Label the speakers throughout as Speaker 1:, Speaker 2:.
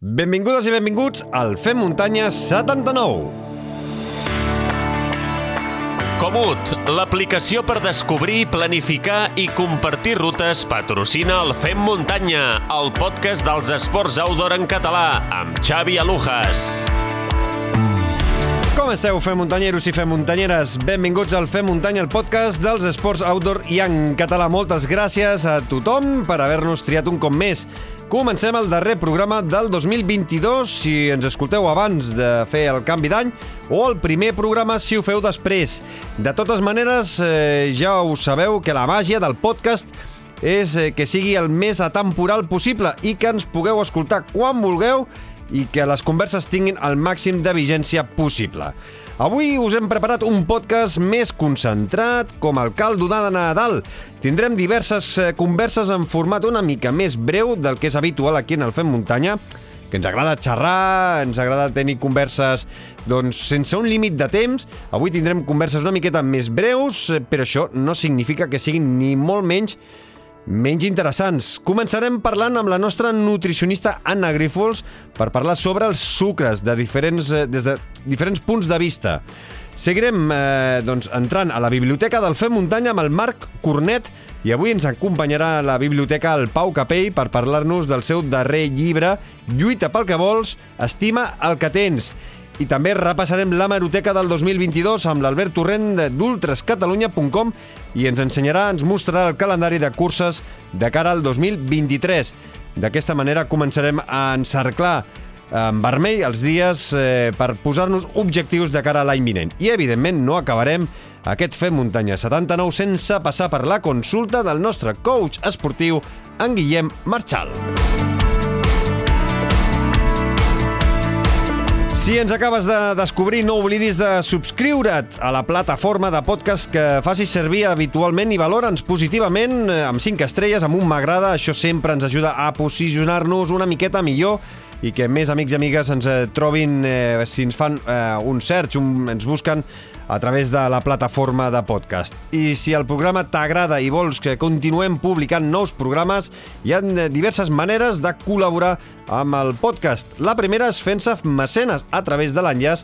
Speaker 1: Benvingudes i benvinguts al Fem Muntanya 79.
Speaker 2: Comut, l'aplicació per descobrir, planificar i compartir rutes patrocina el Fem Muntanya, el podcast dels esports outdoor en català, amb Xavi Alujas.
Speaker 1: Com esteu, Fem Muntanyeros i Fem Muntanyeres? Benvinguts al Fem Muntanya, el podcast dels esports outdoor i en català. Moltes gràcies a tothom per haver-nos triat un cop més. Comencem el darrer programa del 2022, si ens escolteu abans de fer el canvi d'any, o el primer programa si ho feu després. De totes maneres, eh, ja ho sabeu que la màgia del podcast és eh, que sigui el més atemporal possible i que ens pugueu escoltar quan vulgueu i que les converses tinguin el màxim de vigència possible. Avui us hem preparat un podcast més concentrat, com el caldo de Nadal. Tindrem diverses eh, converses en format una mica més breu del que és habitual aquí en el Fem Muntanya, que ens agrada xerrar, ens agrada tenir converses doncs, sense un límit de temps. Avui tindrem converses una miqueta més breus, eh, però això no significa que siguin ni molt menys menys interessants. Començarem parlant amb la nostra nutricionista Anna Grífols per parlar sobre els sucres de diferents, eh, des de diferents punts de vista. Seguirem eh, doncs, entrant a la biblioteca del Fem Muntanya amb el Marc Cornet i avui ens acompanyarà a la biblioteca el Pau Capell per parlar-nos del seu darrer llibre Lluita pel que vols, estima el que tens. I també repassarem la maroteca del 2022 amb l'Albert Torrent d'ultrascatalunya.com i ens ensenyarà, ens mostrarà el calendari de curses de cara al 2023. D'aquesta manera començarem a encerclar en vermell els dies eh, per posar-nos objectius de cara a l'any vinent. I, evidentment, no acabarem aquest Fem Muntanya 79 sense passar per la consulta del nostre coach esportiu, en Guillem Marchal. Si ens acabes de descobrir, no oblidis de subscriure't a la plataforma de podcast que facis servir habitualment i valora'ns positivament eh, amb 5 estrelles, amb un m'agrada. Això sempre ens ajuda a posicionar-nos una miqueta millor i que més amics i amigues ens eh, trobin, eh, si ens fan eh, un search, un, ens busquen a través de la plataforma de podcast. I si el programa t'agrada i vols que continuem publicant nous programes, hi ha diverses maneres de col·laborar amb el podcast. La primera és fent-se mecenes a través de l'enllaç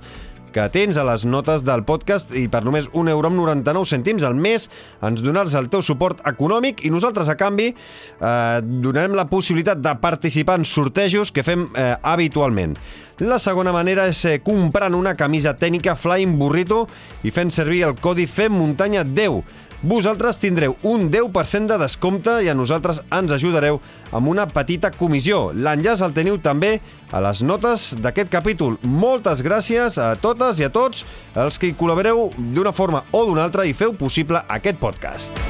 Speaker 1: que tens a les notes del podcast i per només 1 euro amb 99 cèntims al mes ens donaràs el teu suport econòmic i nosaltres, a canvi, eh, donarem la possibilitat de participar en sortejos que fem eh, habitualment. La segona manera és eh, comprant una camisa tècnica Flying Burrito i fent servir el codi FEMMUNTANYA 10 vosaltres tindreu un 10% de descompte i a nosaltres ens ajudareu amb una petita comissió. L'enllaç el teniu també a les notes d'aquest capítol. Moltes gràcies a totes i a tots els que hi col·laboreu d'una forma o d'una altra i feu possible aquest podcast.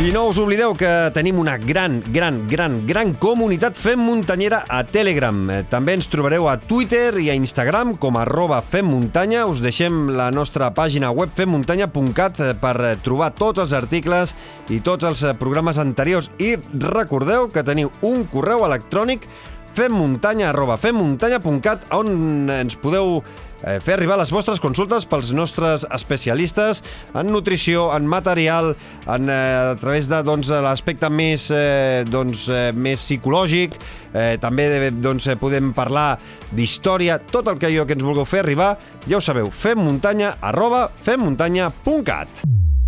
Speaker 1: I no us oblideu que tenim una gran, gran, gran, gran comunitat Fem Muntanyera a Telegram. Eh, també ens trobareu a Twitter i a Instagram com a arroba femmuntanya. Us deixem la nostra pàgina web femmuntanya.cat eh, per eh, trobar tots els articles i tots els programes anteriors. I recordeu que teniu un correu electrònic femmuntanya arroba femmuntanya.cat on ens podeu eh, fer arribar les vostres consultes pels nostres especialistes en nutrició, en material, en, eh, a través de doncs, l'aspecte més, eh, doncs, eh, més psicològic, eh, també doncs, podem parlar d'història, tot el que allò que ens vulgueu fer arribar, ja ho sabeu, femmuntanya arroba femmuntanya.cat.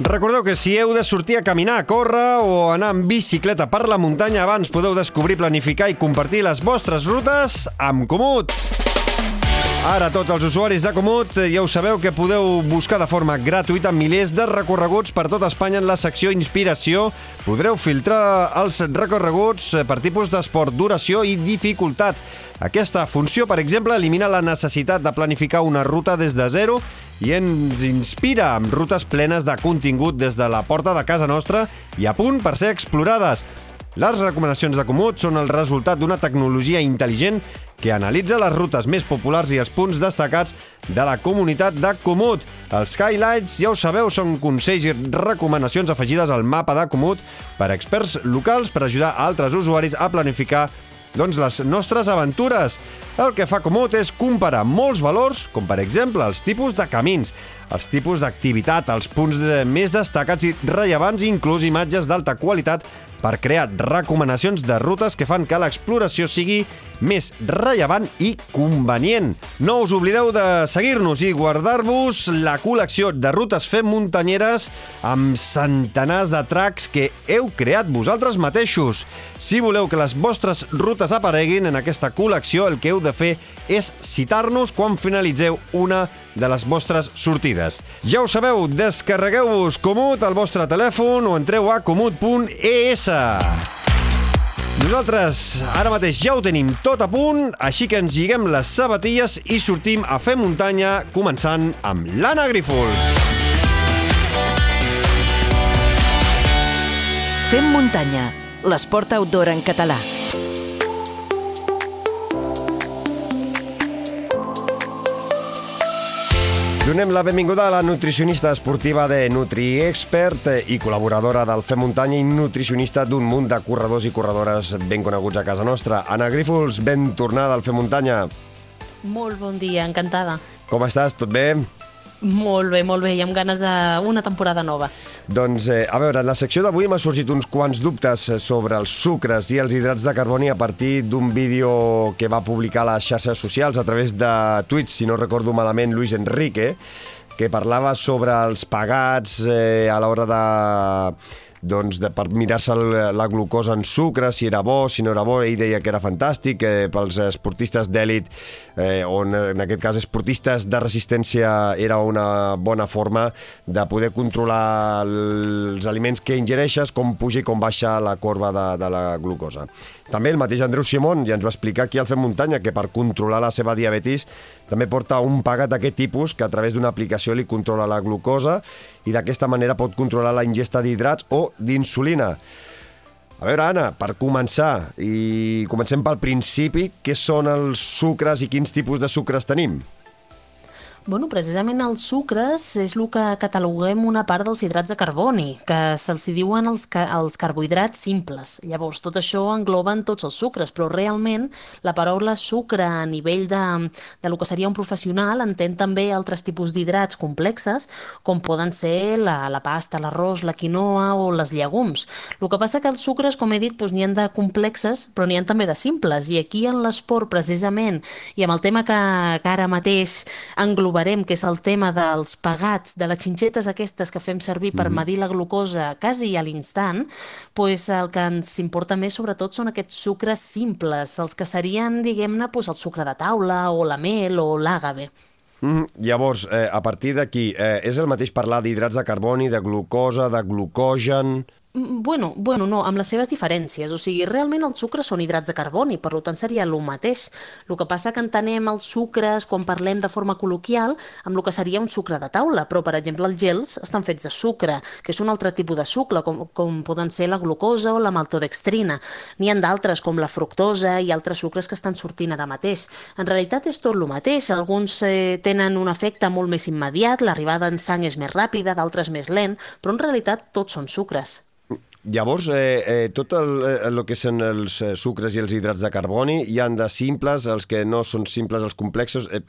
Speaker 1: Recordeu que si heu de sortir a caminar, a córrer o anar en bicicleta per la muntanya abans podeu descobrir, planificar i compartir les vostres rutes amb Comut. Ara tots els usuaris de Comut ja ho sabeu que podeu buscar de forma gratuïta milers de recorreguts per tot Espanya en la secció Inspiració. Podreu filtrar els recorreguts per tipus d'esport, duració i dificultat. Aquesta funció, per exemple, elimina la necessitat de planificar una ruta des de zero i ens inspira amb rutes plenes de contingut des de la porta de casa nostra i a punt per ser explorades. Les recomanacions de Comut són el resultat d'una tecnologia intel·ligent que analitza les rutes més populars i els punts destacats de la comunitat de Comut. Els highlights, ja ho sabeu, són consells i recomanacions afegides al mapa de Comut per experts locals per ajudar altres usuaris a planificar doncs, les nostres aventures. El que fa comut és comparar molts valors, com per exemple els tipus de camins, els tipus d'activitat, els punts més destacats i rellevants inclús imatges d'alta qualitat per crear recomanacions de rutes que fan que l'exploració sigui més rellevant i convenient. No us oblideu de seguir-nos i guardar-vos la col·lecció de rutes fem muntanyeres amb centenars de tracks que heu creat vosaltres mateixos. Si voleu que les vostres rutes apareguin en aquesta col·lecció, el que heu de fer és citar-nos quan finalitzeu una de les vostres sortides. Ja ho sabeu, descarregueu-vos Comut al vostre telèfon o entreu a comut.es. Nosaltres ara mateix ja ho tenim tot a punt, així que ens lliguem les sabatilles i sortim a fer muntanya, començant amb l'Anna Grífols.
Speaker 3: Fem muntanya, l'esport outdoor en català.
Speaker 1: Donem la benvinguda a la nutricionista esportiva de NutriExpert i col·laboradora del Fem Muntanya i nutricionista d'un munt de corredors i corredores ben coneguts a casa nostra. Anna Grífols, ben tornada al Fem Muntanya.
Speaker 4: Molt bon dia, encantada.
Speaker 1: Com estàs? Tot bé?
Speaker 4: Molt bé, molt bé, i amb ganes d'una temporada nova.
Speaker 1: Doncs, eh, a veure, en la secció d'avui m'ha sorgit uns quants dubtes eh, sobre els sucres i els hidrats de carboni a partir d'un vídeo que va publicar a les xarxes socials a través de Twitch, si no recordo malament, Luis Enrique, que parlava sobre els pagats eh, a l'hora de doncs, de, per mirar-se la glucosa en sucre, si era bo, si no era bo, ell deia que era fantàstic, eh, pels esportistes d'èlit, eh, on en aquest cas esportistes de resistència era una bona forma de poder controlar els aliments que ingereixes, com puja i com baixa la corba de, de la glucosa. També el mateix Andreu Simón ja ens va explicar aquí al Fem Muntanya que per controlar la seva diabetis també porta un pagat d'aquest tipus que a través d'una aplicació li controla la glucosa i d'aquesta manera pot controlar la ingesta d'hidrats o d'insulina. A veure, Anna, per començar, i comencem pel principi, què són els sucres i quins tipus de sucres tenim?
Speaker 4: Bueno, precisament els sucres és el que cataloguem una part dels hidrats de carboni, que se'ls diuen els, ca els carbohidrats simples. Llavors, tot això engloben tots els sucres, però realment la paraula sucre a nivell de, de lo que seria un professional entén també altres tipus d'hidrats complexes, com poden ser la, la pasta, l'arròs, la quinoa o les llegums. El que passa que els sucres, com he dit, doncs, n'hi han de complexes, però n'hi han també de simples, i aquí en l'esport, precisament, i amb el tema que, que ara mateix englobem trobarem, que és el tema dels pagats, de les xinxetes aquestes que fem servir per mm. medir la glucosa quasi a l'instant, pues el que ens importa més sobretot són aquests sucres simples, els que serien, diguem-ne, pues el sucre de taula o la mel o l'àgave.
Speaker 1: Mm, llavors, eh, a partir d'aquí, eh, és el mateix parlar d'hidrats de carboni, de glucosa, de glucogen...
Speaker 4: Bueno, bueno, no, amb les seves diferències. O sigui, realment els sucres són hidrats de carboni, per tant seria el mateix. El que passa que entenem els sucres, quan parlem de forma col·loquial, amb el que seria un sucre de taula, però, per exemple, els gels estan fets de sucre, que és un altre tipus de sucre, com, com poden ser la glucosa o la maltodextrina. N'hi ha d'altres, com la fructosa i altres sucres que estan sortint ara mateix. En realitat és tot el mateix. Alguns eh, tenen un efecte molt més immediat, l'arribada en sang és més ràpida, d'altres més lent, però en realitat tots són sucres.
Speaker 1: Llavors, eh, eh, tot el, eh, el que són els eh, sucres i els hidrats de carboni, hi han de simples, els que no són simples, els complexos. Eh,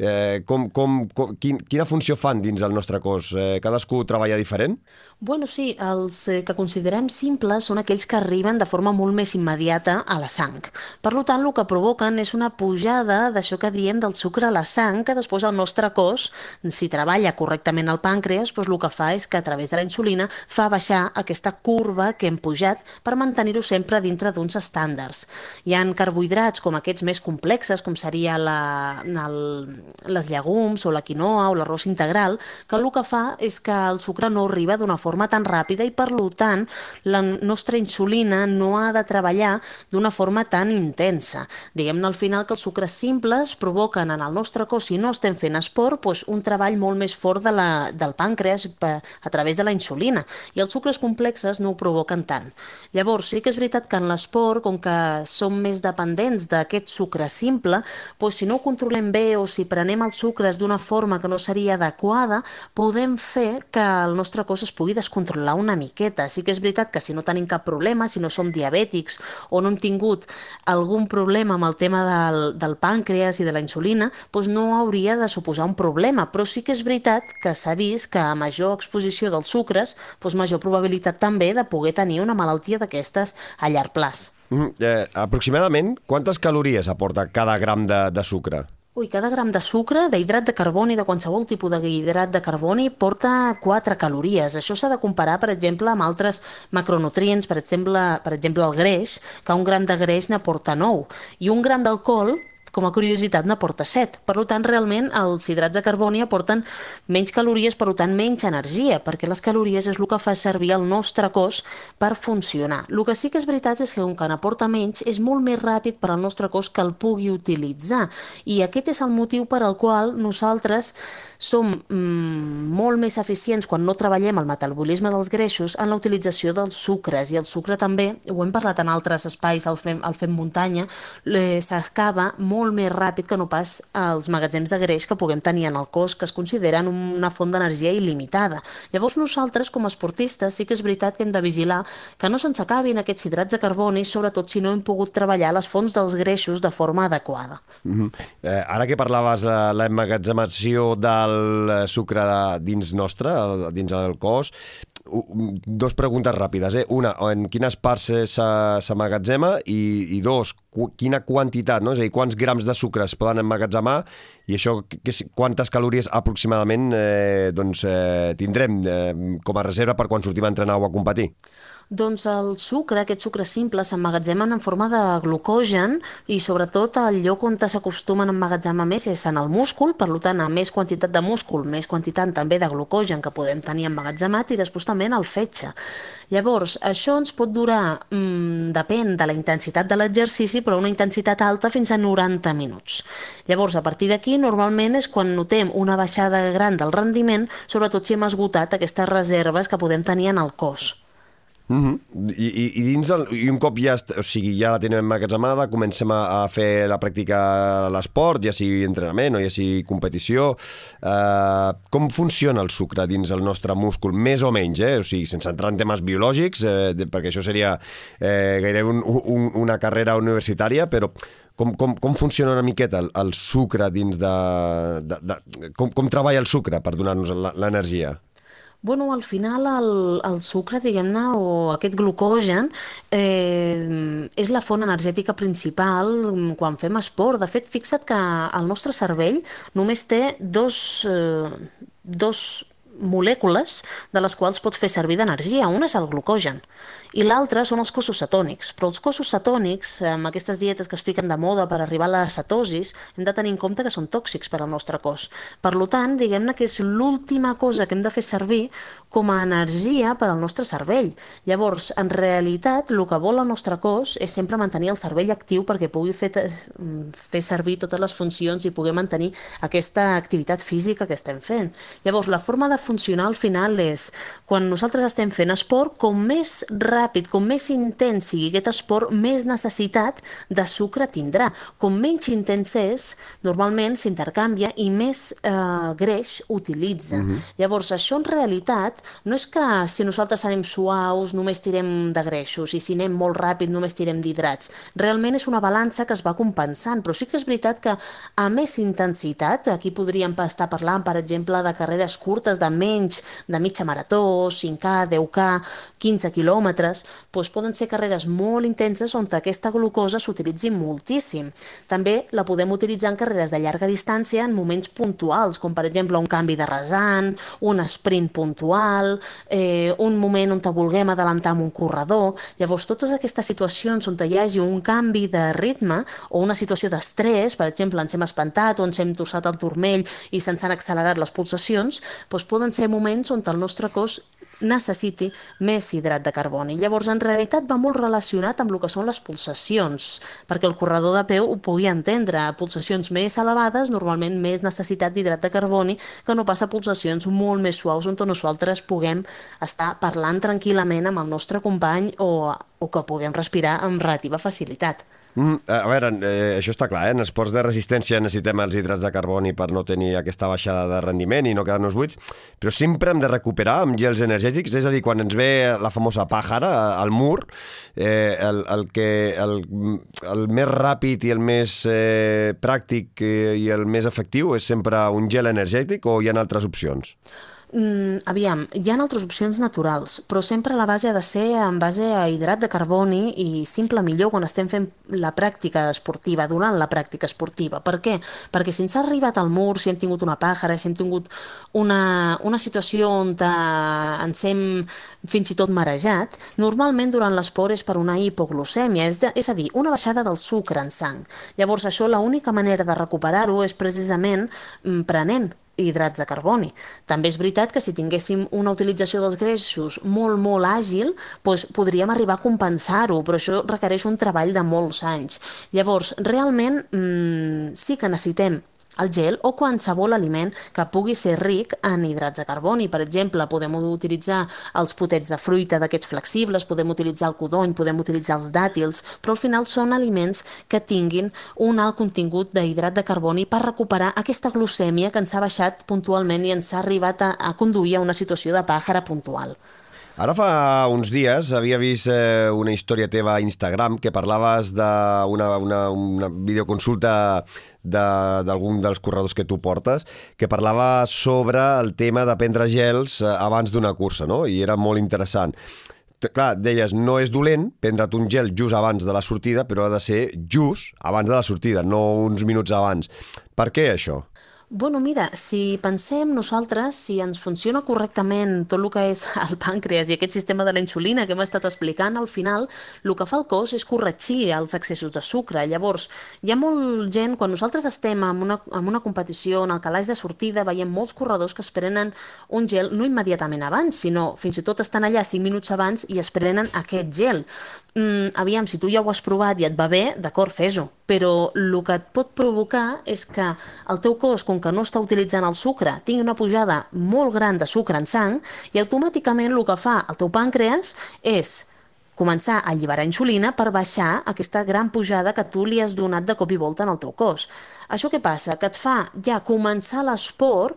Speaker 1: eh, com, com, com, quin, quina funció fan dins el nostre cos? Eh, cadascú treballa diferent?
Speaker 4: Bueno, sí, els eh, que considerem simples són aquells que arriben de forma molt més immediata a la sang. Per tant, el que provoquen és una pujada d'això que diem del sucre a la sang, que després el nostre cos, si treballa correctament el pàncreas, doncs el que fa és que a través de la insulina fa baixar aquesta curva curva que hem pujat per mantenir-ho sempre dintre d'uns estàndards. Hi han carbohidrats com aquests més complexes, com seria la, el, les llegums o la quinoa o l'arròs integral, que el que fa és que el sucre no arriba d'una forma tan ràpida i per tant la nostra insulina no ha de treballar d'una forma tan intensa. Diguem-ne al final que els sucres simples provoquen en el nostre cos, si no estem fent esport, doncs un treball molt més fort de la, del pàncreas a través de la insulina. I els sucres complexes no ho provoquen provoquen tant. Llavors, sí que és veritat que en l'esport, com que som més dependents d'aquest sucre simple, doncs si no ho controlem bé o si prenem els sucres d'una forma que no seria adequada, podem fer que el nostre cos es pugui descontrolar una miqueta. Sí que és veritat que si no tenim cap problema, si no som diabètics o no hem tingut algun problema amb el tema del, del pàncreas i de la insulina, doncs no hauria de suposar un problema, però sí que és veritat que s'ha vist que a major exposició dels sucres, doncs major probabilitat també de poder tenir una malaltia d'aquestes a llarg plaç.
Speaker 1: Mm, eh, aproximadament, quantes calories aporta cada gram de, de sucre?
Speaker 4: Ui, cada gram de sucre, d'hidrat de carboni, de qualsevol tipus d'hidrat de carboni, porta 4 calories. Això s'ha de comparar, per exemple, amb altres macronutrients, per exemple, per exemple el greix, que un gram de greix n'aporta 9. I un gram d'alcohol com a curiositat n'aporta 7. Per tant, realment els hidrats de carboni aporten menys calories, per tant, menys energia, perquè les calories és el que fa servir el nostre cos per funcionar. El que sí que és veritat és que com que n'aporta menys, és molt més ràpid per al nostre cos que el pugui utilitzar. I aquest és el motiu per al qual nosaltres som mm, molt més eficients quan no treballem el metabolisme dels greixos en la utilització dels sucres. I el sucre també, ho hem parlat en altres espais, al Fem, al Fem Muntanya, s'acaba molt més ràpid que no pas els magatzems de greix que puguem tenir en el cos, que es consideren una font d'energia il·limitada. Llavors nosaltres, com a esportistes, sí que és veritat que hem de vigilar que no se'ns acabin aquests hidrats de carboni, sobretot si no hem pogut treballar les fonts dels greixos de forma adequada.
Speaker 1: Mm -hmm. eh, ara que parlaves de eh, l'emmagatzemació del el sucre dins nostre, dins el cos, dos preguntes ràpides. Eh? Una, en quines parts s'emmagatzema i, i dos, quina quantitat, no? és a dir, quants grams de sucre es poden emmagatzemar i això, que, quantes calories aproximadament eh, doncs, eh, tindrem eh, com a reserva per quan sortim a entrenar o a competir?
Speaker 4: Doncs el sucre, aquest sucre simple, s'emmagatzemen en forma de glucogen i sobretot el lloc on s'acostumen a emmagatzemar més és en el múscul, per tant, a més quantitat de múscul, més quantitat també de glucogen que podem tenir emmagatzemat i després també en el fetge. Llavors, això ens pot durar, mmm, depèn de la intensitat de l'exercici, però una intensitat alta fins a 90 minuts. Llavors, a partir d'aquí, normalment és quan notem una baixada gran del rendiment, sobretot si hem esgotat aquestes reserves que podem tenir en el cos.
Speaker 1: Mm -hmm. I, i, I dins el, i un cop ja, o sigui, ja la tenim emmagatzemada, comencem a, a fer la pràctica a l'esport, ja sigui entrenament o ja sigui competició. Eh, com funciona el sucre dins el nostre múscul? Més o menys, eh? O sigui, sense entrar en temes biològics, eh, de, perquè això seria eh, gairebé un, un, una carrera universitària, però com, com, com funciona una miqueta el, el sucre dins de... de, de com, com treballa el sucre per donar-nos l'energia?
Speaker 4: Bueno, al final el, el sucre, diguem-ne, o aquest glucogen, eh, és la font energètica principal quan fem esport. De fet, fixa't que el nostre cervell només té dos, eh, dos molècules de les quals pot fer servir d'energia. Una és el glucogen i l'altre són els cossos cetònics. Però els cossos cetònics, amb aquestes dietes que es fiquen de moda per arribar a la cetosis, hem de tenir en compte que són tòxics per al nostre cos. Per tant, diguem-ne que és l'última cosa que hem de fer servir com a energia per al nostre cervell. Llavors, en realitat, el que vol el nostre cos és sempre mantenir el cervell actiu perquè pugui fer, fer servir totes les funcions i pugui mantenir aquesta activitat física que estem fent. Llavors, la forma de funcionar al final és, quan nosaltres estem fent esport, com més ràpid ràpid, com més intens sigui aquest esport, més necessitat de sucre tindrà. Com menys intens és, normalment s'intercanvia i més eh, greix utilitza. Uh mhm. -huh. Llavors, això en realitat no és que si nosaltres anem suaus només tirem de greixos i si anem molt ràpid només tirem d'hidrats. Realment és una balança que es va compensant, però sí que és veritat que a més intensitat, aquí podríem estar parlant, per exemple, de carreres curtes de menys de mitja marató, 5K, 10K, 15 quilòmetres, carreres doncs poden ser carreres molt intenses on aquesta glucosa s'utilitzi moltíssim. També la podem utilitzar en carreres de llarga distància en moments puntuals, com per exemple un canvi de rasant, un sprint puntual, eh, un moment on te vulguem adelantar amb un corredor. Llavors, totes aquestes situacions on hi hagi un canvi de ritme o una situació d'estrès, per exemple, ens hem espantat o ens hem tossat el turmell i se'ns han accelerat les pulsacions, doncs poden ser moments on el nostre cos necessiti més hidrat de carboni. Llavors, en realitat, va molt relacionat amb el que són les pulsacions, perquè el corredor de peu ho pugui entendre. A pulsacions més elevades, normalment més necessitat d'hidrat de carboni, que no passa a pulsacions molt més suaus on nosaltres puguem estar parlant tranquil·lament amb el nostre company o, o que puguem respirar amb relativa facilitat.
Speaker 1: Mm, a veure, eh, això està clar, eh? en esports de resistència necessitem els hidrats de carboni per no tenir aquesta baixada de rendiment i no quedar-nos buits, però sempre hem de recuperar amb gels energètics, és a dir, quan ens ve la famosa pàjara al mur, eh, el, el, que, el, el més ràpid i el més eh, pràctic eh, i el més efectiu és sempre un gel energètic o hi ha altres opcions?
Speaker 4: Mm, aviam, hi ha altres opcions naturals, però sempre la base ha de ser en base a hidrat de carboni i simple millor quan estem fent la pràctica esportiva, durant la pràctica esportiva. Per què? Perquè si ens ha arribat al mur, si hem tingut una pàjara, si hem tingut una, una situació on ens hem fins i tot marejat, normalment durant l'esport és per una hipoglucèmia, és, de, és a dir, una baixada del sucre en sang. Llavors això l'única manera de recuperar-ho és precisament mm, prenent hidrats de carboni. També és veritat que si tinguéssim una utilització dels greixos molt, molt àgil, doncs podríem arribar a compensar-ho, però això requereix un treball de molts anys. Llavors, realment mmm, sí que necessitem el gel o qualsevol aliment que pugui ser ric en hidrats de carboni. Per exemple, podem utilitzar els potets de fruita d'aquests flexibles, podem utilitzar el codony, podem utilitzar els dàtils, però al final són aliments que tinguin un alt contingut d'hidrat de carboni per recuperar aquesta glucèmia que ens ha baixat puntualment i ens ha arribat a, a conduir a una situació de pàjara puntual.
Speaker 1: Ara fa uns dies havia vist eh, una història teva a Instagram que parlaves d'una una, una videoconsulta d'algun de, dels corredors que tu portes, que parlava sobre el tema de prendre gels eh, abans d'una cursa, no? I era molt interessant. Clar, deies, no és dolent prendre't un gel just abans de la sortida, però ha de ser just abans de la sortida, no uns minuts abans. Per què això?
Speaker 4: Bueno, mira, si pensem nosaltres, si ens funciona correctament tot el que és el pàncreas i aquest sistema de la insulina que hem estat explicant, al final el que fa el cos és corregir els excessos de sucre. Llavors, hi ha molt gent, quan nosaltres estem en una, en una competició, en el calaix de sortida, veiem molts corredors que es prenen un gel no immediatament abans, sinó fins i tot estan allà 5 minuts abans i es prenen aquest gel mm, aviam, si tu ja ho has provat i et va bé, d'acord, fes-ho. Però el que et pot provocar és que el teu cos, com que no està utilitzant el sucre, tingui una pujada molt gran de sucre en sang i automàticament el que fa el teu pàncreas és començar a alliberar insulina per baixar aquesta gran pujada que tu li has donat de cop i volta en el teu cos. Això què passa? Que et fa ja començar l'esport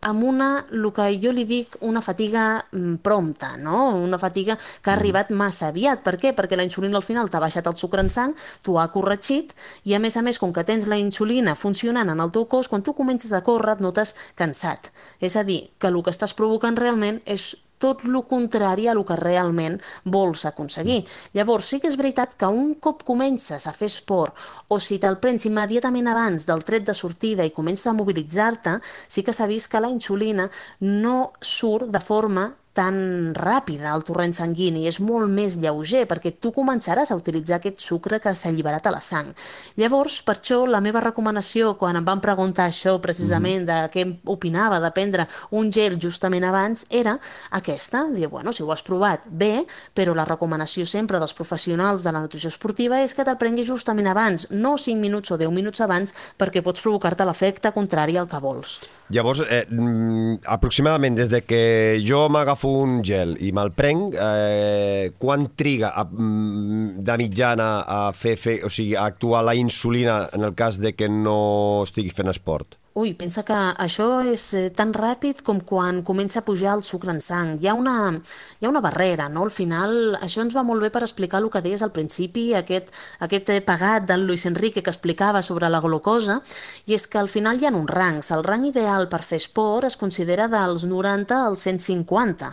Speaker 4: amb una, el que jo li dic, una fatiga mm, prompta, no? una fatiga que ha arribat massa aviat. Per què? Perquè la insulina al final t'ha baixat el sucre en sang, t'ho ha corregit, i a més a més, com que tens la insulina funcionant en el teu cos, quan tu comences a córrer et notes cansat. És a dir, que el que estàs provocant realment és tot el contrari a el que realment vols aconseguir. Llavors, sí que és veritat que un cop comences a fer esport o si te'l prens immediatament abans del tret de sortida i comences a mobilitzar-te, sí que s'ha vist que la insulina no surt de forma tan ràpida el torrent sanguini, és molt més lleuger, perquè tu començaràs a utilitzar aquest sucre que s'ha alliberat a la sang. Llavors, per això, la meva recomanació, quan em van preguntar això precisament, de què opinava de prendre un gel justament abans, era aquesta, dir, bueno, si ho has provat, bé, però la recomanació sempre dels professionals de la nutrició esportiva és que te'l prenguis justament abans, no 5 minuts o 10 minuts abans, perquè pots provocar-te l'efecte contrari al que vols.
Speaker 1: Llavors, eh, mm, aproximadament des de que jo m'agafo agafo un gel i me'l prenc, eh, quan triga a, mm, de mitjana a fer, fer, o sigui, a actuar la insulina en el cas de que no estigui fent esport?
Speaker 4: Ui, pensa que això és eh, tan ràpid com quan comença a pujar el sucre en sang. Hi ha una, hi ha una barrera, no? Al final, això ens va molt bé per explicar el que deies al principi, aquest, aquest eh, pagat del Luis Enrique que explicava sobre la glucosa, i és que al final hi ha uns rangs. El rang ideal per fer esport es considera dels 90 als 150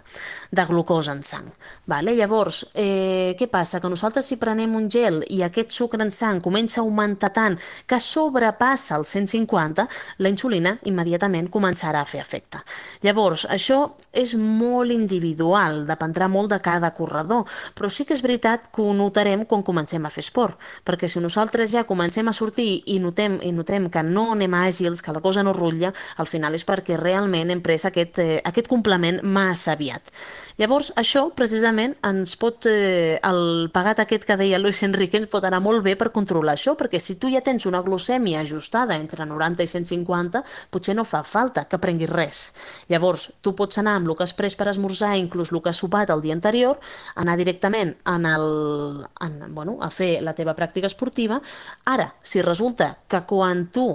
Speaker 4: de glucosa en sang. Vale? Llavors, eh, què passa? Que nosaltres si prenem un gel i aquest sucre en sang comença a augmentar tant que sobrepassa els 150, la insulina immediatament començarà a fer efecte. Llavors, això és molt individual, dependrà molt de cada corredor, però sí que és veritat que ho notarem quan comencem a fer esport, perquè si nosaltres ja comencem a sortir i notem, i notem que no anem àgils, que la cosa no rutlla, al final és perquè realment hem pres aquest, eh, aquest complement massa aviat. Llavors, això precisament ens pot, eh, el pagat aquest que deia Luis Enrique ens pot anar molt bé per controlar això, perquè si tu ja tens una glucèmia ajustada entre 90 i 150, potser no fa falta que prenguis res. Llavors, tu pots anar amb el que has pres per esmorzar, inclús el que has sopat el dia anterior, anar directament en el, en, bueno, a fer la teva pràctica esportiva. Ara, si resulta que quan tu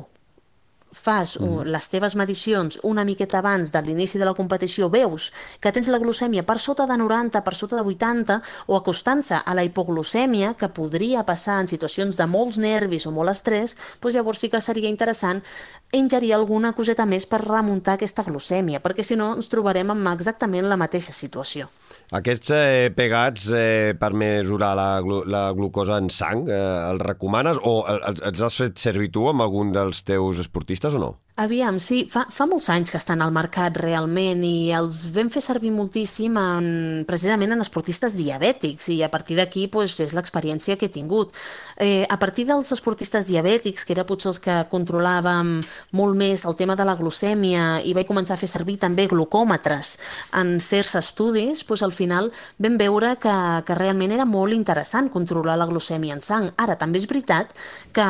Speaker 4: fas mm. les teves medicions una miqueta abans de l'inici de la competició, veus que tens la glucèmia per sota de 90, per sota de 80, o acostant-se a la hipoglucèmia, que podria passar en situacions de molts nervis o molt estrès, doncs llavors sí que seria interessant ingerir alguna coseta més per remuntar aquesta glucèmia, perquè si no ens trobarem amb exactament la mateixa situació.
Speaker 1: Aquests eh, pegats eh, per mesurar la, la glucosa en sang, eh, els recomanes o els, els has fet servir tu amb algun dels teus esportistes o no?
Speaker 4: Aviam, sí, fa, fa molts anys que estan al mercat realment i els vam fer servir moltíssim en, precisament en esportistes diabètics i a partir d'aquí pues, és l'experiència que he tingut. Eh, a partir dels esportistes diabètics, que era potser els que controlàvem molt més el tema de la glucèmia i vaig començar a fer servir també glucòmetres en certs estudis, pues, al final vam veure que, que realment era molt interessant controlar la glucèmia en sang. Ara, també és veritat que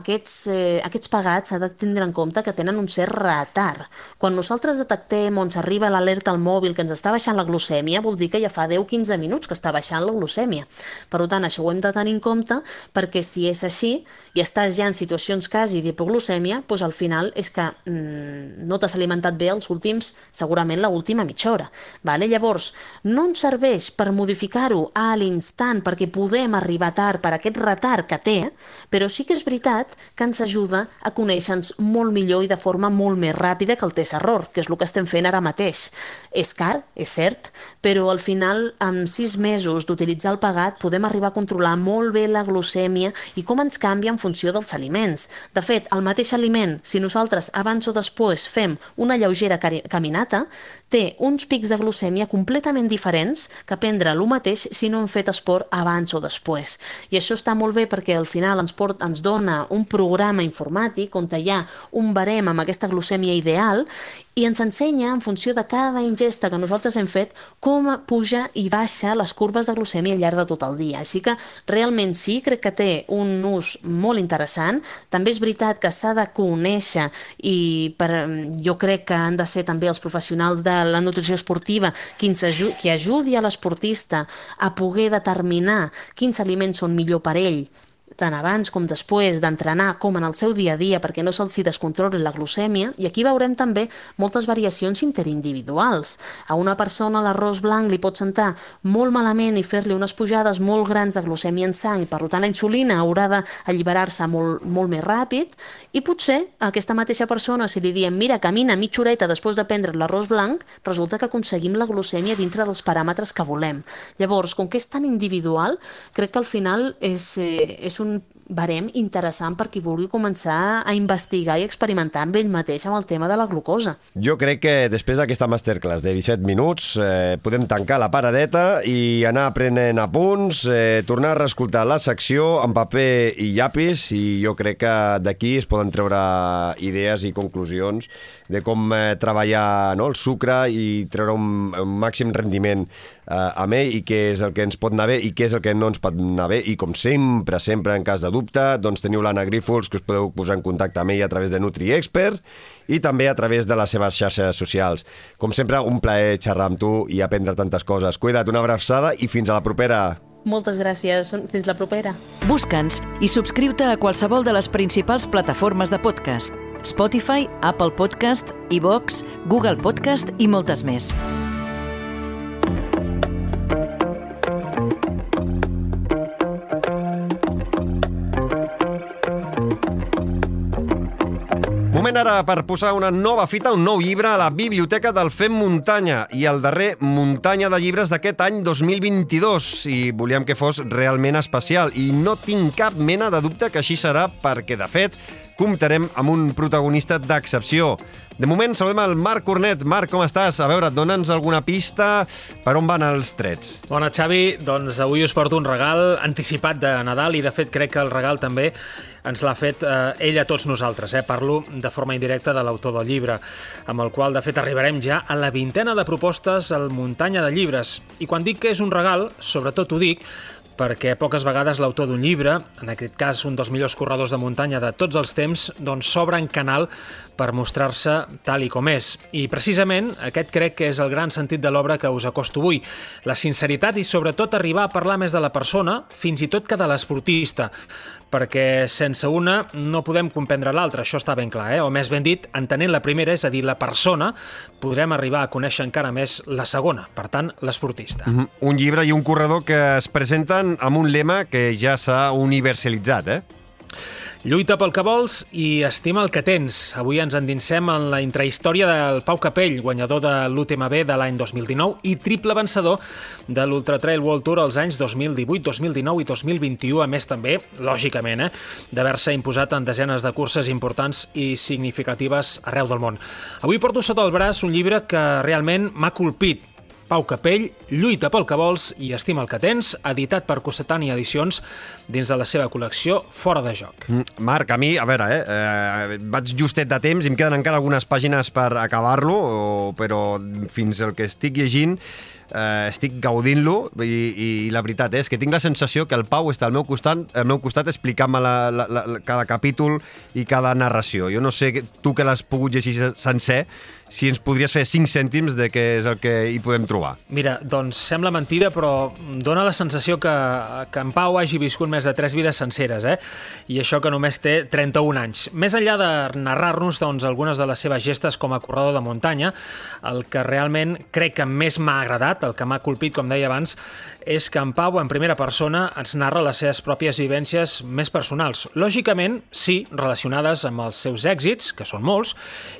Speaker 4: aquests, eh, aquests pagats s'ha de tindre en compte que tenen un cert retard. Quan nosaltres detectem on s'arriba l'alerta al mòbil que ens està baixant la glucèmia, vol dir que ja fa 10-15 minuts que està baixant la glucèmia. Per tant, això ho hem de tenir en compte perquè si és així i estàs ja en situacions quasi d'hipoglucèmia, doncs al final és que mm, no t'has alimentat bé els últims, segurament la última mitja hora. Vale? Llavors, no ens serveix per modificar-ho a l'instant perquè podem arribar tard per aquest retard que té, però sí que és veritat que ens ajuda a conèixer-nos molt millor i de forma molt més ràpida que el test error, que és el que estem fent ara mateix. És car, és cert, però al final, amb sis mesos d'utilitzar el pagat, podem arribar a controlar molt bé la glucèmia i com ens canvia en funció dels aliments. De fet, el mateix aliment, si nosaltres abans o després fem una lleugera caminata, té uns pics de glucèmia completament diferents que prendre el mateix si no hem fet esport abans o després. I això està molt bé perquè al final ens, port, ens dona un programa informàtic on hi ha un barem farem amb aquesta glucèmia ideal i ens ensenya, en funció de cada ingesta que nosaltres hem fet, com puja i baixa les curves de glucèmia al llarg de tot el dia. Així que realment sí, crec que té un ús molt interessant. També és veritat que s'ha de conèixer i per, jo crec que han de ser també els professionals de la nutrició esportiva qui, qui ajudi a l'esportista a poder determinar quins aliments són millor per ell tant abans com després d'entrenar com en el seu dia a dia perquè no se'ls descontroli la glucèmia i aquí veurem també moltes variacions interindividuals. A una persona l'arròs blanc li pot sentar molt malament i fer-li unes pujades molt grans de glucèmia en sang i per tant la insulina haurà d'alliberar-se molt, molt més ràpid i potser a aquesta mateixa persona si li diem mira, camina mitja horeta després de prendre l'arròs blanc, resulta que aconseguim la glucèmia dintre dels paràmetres que volem. Llavors, com que és tan individual, crec que al final és, eh, és un un barem interessant per qui vulgui començar a investigar i experimentar amb ell mateix amb el tema de la glucosa.
Speaker 1: Jo crec que després d'aquesta masterclass de 17 minuts eh, podem tancar la paradeta i anar aprenent apunts, eh, tornar a reescoltar la secció en paper i llapis i jo crec que d'aquí es poden treure idees i conclusions de com eh, treballar no, el sucre i treure un, un màxim rendiment eh, amb ell i què és el que ens pot anar bé i què és el que no ens pot anar bé i com sempre, sempre en cas de dubte, doncs teniu l'Anna Grífols que us podeu posar en contacte amb ell a través de NutriExpert i també a través de les seves xarxes socials. Com sempre, un plaer xerrar amb tu i aprendre tantes coses. Cuida't, una abraçada i fins a la propera.
Speaker 4: Moltes gràcies. Fins la propera.
Speaker 3: Busca'ns i subscriu-te a qualsevol de les principals plataformes de podcast. Spotify, Apple Podcast, iVox, Google Podcast i moltes més.
Speaker 1: Moment ara per posar una nova fita, un nou llibre a la biblioteca del Fem Muntanya i el darrer muntanya de llibres d'aquest any 2022 i volíem que fos realment especial. I no tinc cap mena de dubte que així serà perquè, de fet, comptarem amb un protagonista d'excepció. De moment, saludem el Marc Cornet. Marc, com estàs? A veure, dona'ns alguna pista per on van els trets.
Speaker 5: Bona, Xavi. Doncs avui us porto un regal anticipat de Nadal i, de fet, crec que el regal també ens l'ha fet eh, ell a tots nosaltres. Eh? Parlo de forma indirecta de l'autor del llibre, amb el qual, de fet, arribarem ja a la vintena de propostes al muntanya de llibres. I quan dic que és un regal, sobretot ho dic perquè poques vegades l'autor d'un llibre, en aquest cas un dels millors corredors de muntanya de tots els temps, doncs s'obre en canal per mostrar-se tal i com és. I precisament aquest crec que és el gran sentit de l'obra que us acosto avui. La sinceritat i sobretot arribar a parlar més de la persona, fins i tot que de l'esportista perquè sense una no podem comprendre l'altra, això està ben clar, eh? o més ben dit, entenent la primera, és a dir, la persona, podrem arribar a conèixer encara més la segona, per tant, l'esportista. Mm
Speaker 1: -hmm. Un llibre i un corredor que es presenten amb un lema que ja s'ha universalitzat, eh?
Speaker 5: Lluita pel que vols i estima el que tens. Avui ens endinsem en la intrahistòria del Pau Capell, guanyador de l'UTMB de l'any 2019 i triple vencedor de l'Ultra Trail World Tour als anys 2018, 2019 i 2021, a més també, lògicament, eh, d'haver-se imposat en desenes de curses importants i significatives arreu del món. Avui porto sota el braç un llibre que realment m'ha colpit, Pau Capell, Lluita pel que vols i Estima el que tens, editat per Cossetani Edicions dins de la seva col·lecció Fora de joc. Mm,
Speaker 1: Marc, a mi, a veure, eh, eh, vaig justet de temps i em queden encara algunes pàgines per acabar-lo, però fins el que estic llegint eh, estic gaudint-lo i, i la veritat és que tinc la sensació que el Pau està al meu costat, al meu costat explicant-me la, la, la, cada capítol i cada narració. Jo no sé, tu que l'has pogut llegir sencer, si ens podries fer 5 cèntims de què és el que hi podem trobar.
Speaker 5: Mira, doncs sembla mentida, però dona la sensació que, que en Pau hagi viscut més de 3 vides senceres, eh? I això que només té 31 anys. Més enllà de narrar-nos doncs, algunes de les seves gestes com a corredor de muntanya, el que realment crec que més m'ha agradat, el que m'ha colpit, com deia abans, és que en Pau, en primera persona, ens narra les seves pròpies vivències més personals. Lògicament, sí, relacionades amb els seus èxits, que són molts,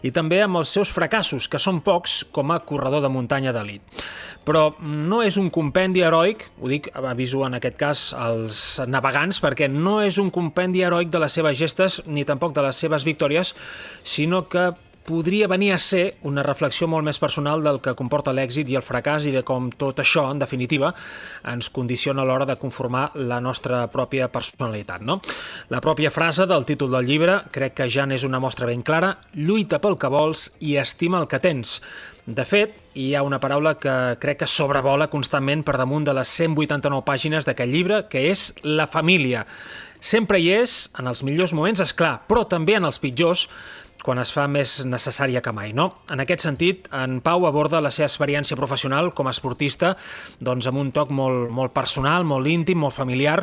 Speaker 5: i també amb els seus fracassos, que són pocs, com a corredor de muntanya d'elit. Però no és un compendi heroic, ho dic, aviso en aquest cas als navegants, perquè no és un compendi heroic de les seves gestes ni tampoc de les seves victòries, sinó que podria venir a ser una reflexió molt més personal del que comporta l'èxit i el fracàs i de com tot això, en definitiva, ens condiciona a l'hora de conformar la nostra pròpia personalitat. No? La pròpia frase del títol del llibre crec que ja n'és una mostra ben clara, lluita pel que vols i estima el que tens. De fet, hi ha una paraula que crec que sobrevola constantment per damunt de les 189 pàgines d'aquest llibre, que és la família. Sempre hi és, en els millors moments, és clar, però també en els pitjors, quan es fa més necessària que mai. No? En aquest sentit, en Pau aborda la seva experiència professional com a esportista doncs, amb un toc molt, molt personal, molt íntim, molt familiar,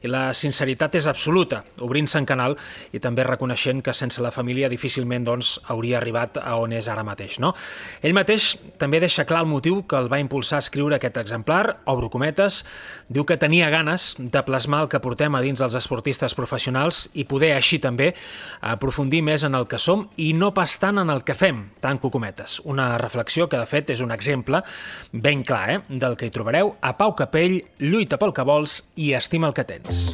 Speaker 5: i la sinceritat és absoluta, obrint-se en canal i també reconeixent que sense la família difícilment doncs, hauria arribat a on és ara mateix. No? Ell mateix també deixa clar el motiu que el va impulsar a escriure aquest exemplar, obro cometes, diu que tenia ganes de plasmar el que portem a dins dels esportistes professionals i poder així també aprofundir més en el que som i no pas tant en el que fem, tanco cometes. Una reflexió que, de fet, és un exemple ben clar eh, del que hi trobareu a Pau Capell, lluita pel que vols i estima el que tens.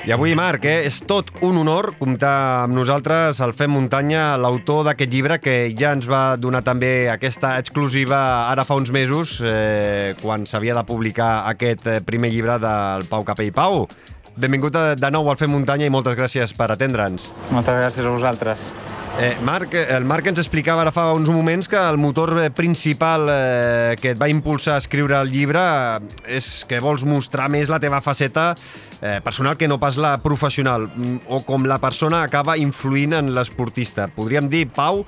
Speaker 1: I avui, Marc, eh, és tot un honor comptar amb nosaltres el Fem Muntanya, l'autor d'aquest llibre que ja ens va donar també aquesta exclusiva ara fa uns mesos, eh, quan s'havia de publicar aquest eh, primer llibre del Pau Capell. Pau, benvingut de nou al Fem Muntanya i moltes gràcies per atendre'ns.
Speaker 6: Moltes gràcies a vosaltres.
Speaker 1: Eh, Marc, el Marc ens explicava ara fa uns moments que el motor principal eh, que et va impulsar a escriure el llibre és que vols mostrar més la teva faceta eh, personal que no pas la professional, o com la persona acaba influint en l'esportista. Podríem dir, Pau,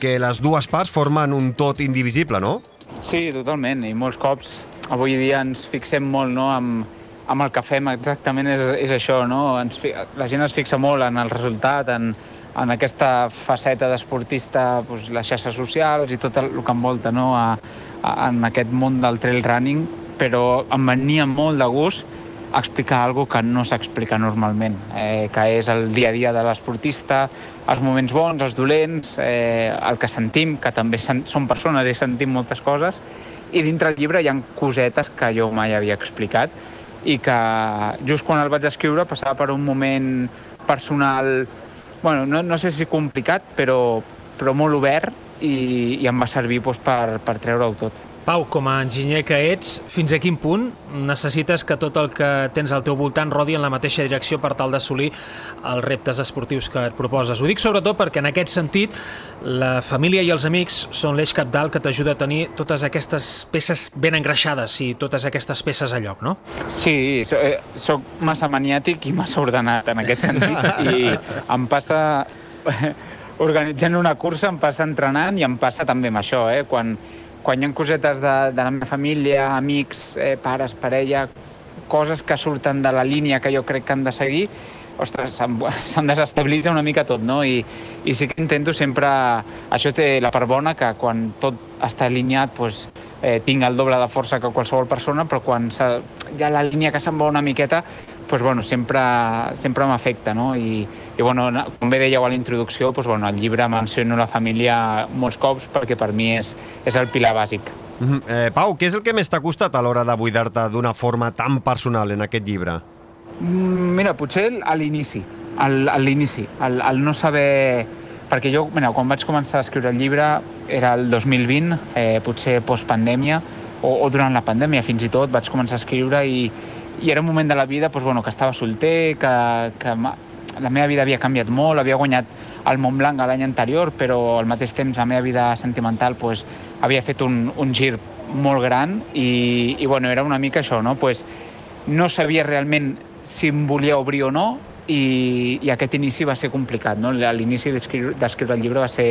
Speaker 1: que les dues parts formen un tot indivisible, no?
Speaker 6: Sí, totalment, i molts cops avui dia ens fixem molt no, amb, amb el que fem exactament és, és això, no? Ens, la gent es fixa molt en el resultat, en, en aquesta faceta d'esportista, doncs, les xarxes socials i tot el, el que envolta no? a, a, en aquest món del trail running, però em venia molt de gust explicar alguna que no s'explica normalment, eh, que és el dia a dia de l'esportista, els moments bons, els dolents, eh, el que sentim, que també sen som persones i sentim moltes coses, i dintre el llibre hi ha cosetes que jo mai havia explicat, i que just quan el vaig escriure passava per un moment personal, bueno, no, no sé si complicat, però, però molt obert i, i em va servir doncs, per, per treure-ho tot.
Speaker 5: Pau, com a enginyer que ets, fins a quin punt necessites que tot el que tens al teu voltant rodi en la mateixa direcció per tal d'assolir els reptes esportius que et proposes? Ho dic sobretot perquè en aquest sentit la família i els amics són l'eix capdalt que t'ajuda a tenir totes aquestes peces ben engreixades i totes aquestes peces a lloc, no?
Speaker 6: Sí, eh, soc massa maniàtic i massa ordenat en aquest sentit i em passa organitzant una cursa, em passa entrenant i em passa també amb això, eh? Quan, quan hi ha cosetes de, de la meva família, amics, eh, pares, parella, coses que surten de la línia que jo crec que han de seguir, ostres, se'm desestabilitza una mica tot, no? I, I sí que intento sempre... Això té la part bona, que quan tot està alineat, doncs, eh, tinc el doble de força que qualsevol persona, però quan ha la línia que se'n va una miqueta, doncs, bueno, sempre, sempre m'afecta, no? I, i bueno, com bé dèieu a la introducció, doncs, bueno, el llibre menciono la família molts cops perquè per mi és, és el pilar bàsic.
Speaker 1: Mm -hmm. eh, Pau, què és el que més t'ha costat a l'hora de buidar-te d'una forma tan personal en aquest llibre?
Speaker 6: Mm, mira, potser a l'inici, a l'inici, el, el no saber... Perquè jo, mira, quan vaig començar a escriure el llibre era el 2020, eh, potser postpandèmia, o, o durant la pandèmia fins i tot, vaig començar a escriure i, i era un moment de la vida doncs, bueno, que estava solter, que, que la meva vida havia canviat molt, havia guanyat el Montblanc l'any anterior, però al mateix temps la meva vida sentimental pues, havia fet un, un gir molt gran i, i bueno, era una mica això, no? Pues, no sabia realment si em volia obrir o no i, i aquest inici va ser complicat. No? L'inici d'escriure el llibre va ser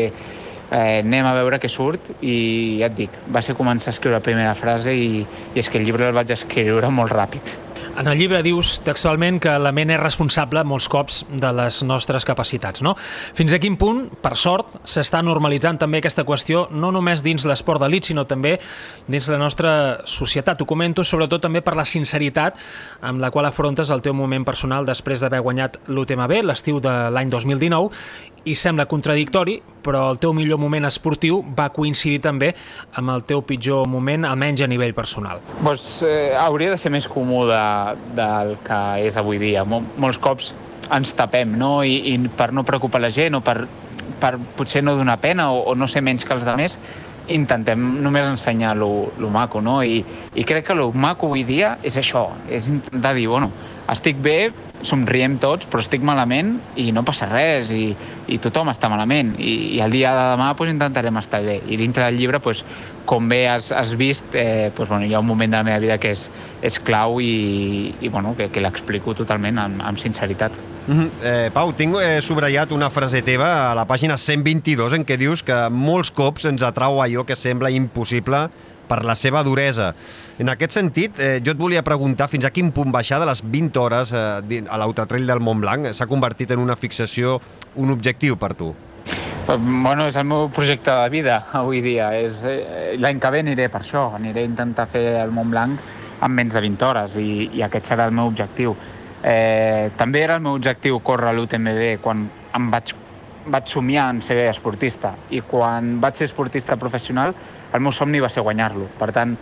Speaker 6: eh, anem a veure què surt i ja et dic, va ser començar a escriure la primera frase i, i és que el llibre el vaig escriure molt ràpid.
Speaker 5: En el llibre dius textualment que la ment és responsable molts cops de les nostres capacitats, no? Fins a quin punt, per sort, s'està normalitzant també aquesta qüestió, no només dins l'esport d'elit, sinó també dins la nostra societat. Ho comento sobretot també per la sinceritat amb la qual afrontes el teu moment personal després d'haver guanyat l'UTMB l'estiu de l'any 2019 i sembla contradictori, però el teu millor moment esportiu va coincidir també amb el teu pitjor moment, almenys a nivell personal.
Speaker 6: Pues, eh, hauria de ser més comú de, del que és avui dia. Mol, molts cops ens tapem, no? I, i per no preocupar la gent o per, per potser no donar pena o, o no ser menys que els altres, intentem només ensenyar lo, lo maco, no? I, I crec que lo maco avui dia és això, és intentar dir, bueno, estic bé, somriem tots, però estic malament i no passa res, i, i tothom està malament, i, i el dia de demà pues, intentarem estar bé. I dintre del llibre, pues, com bé has, has vist, eh, pues, bueno, hi ha un moment de la meva vida que és, és clau i, i bueno, que, que l'explico totalment amb, amb sinceritat.
Speaker 1: Mm -hmm. eh, Pau, tinc eh, subratllat una frase teva a la pàgina 122 en què dius que molts cops ens atrau allò que sembla impossible per la seva duresa. En aquest sentit, eh, jo et volia preguntar fins a quin punt baixar de les 20 hores eh, a l'autotrell del Mont Blanc s'ha convertit en una fixació, un objectiu per tu?
Speaker 6: Bueno, és el meu projecte de vida avui dia. És, eh, L'any que ve aniré per això, aniré a intentar fer el Mont Blanc en menys de 20 hores i, i aquest serà el meu objectiu. Eh, també era el meu objectiu córrer l'UTMB quan em vaig, vaig somiar en ser esportista i quan vaig ser esportista professional el meu somni va ser guanyar-lo. Per tant,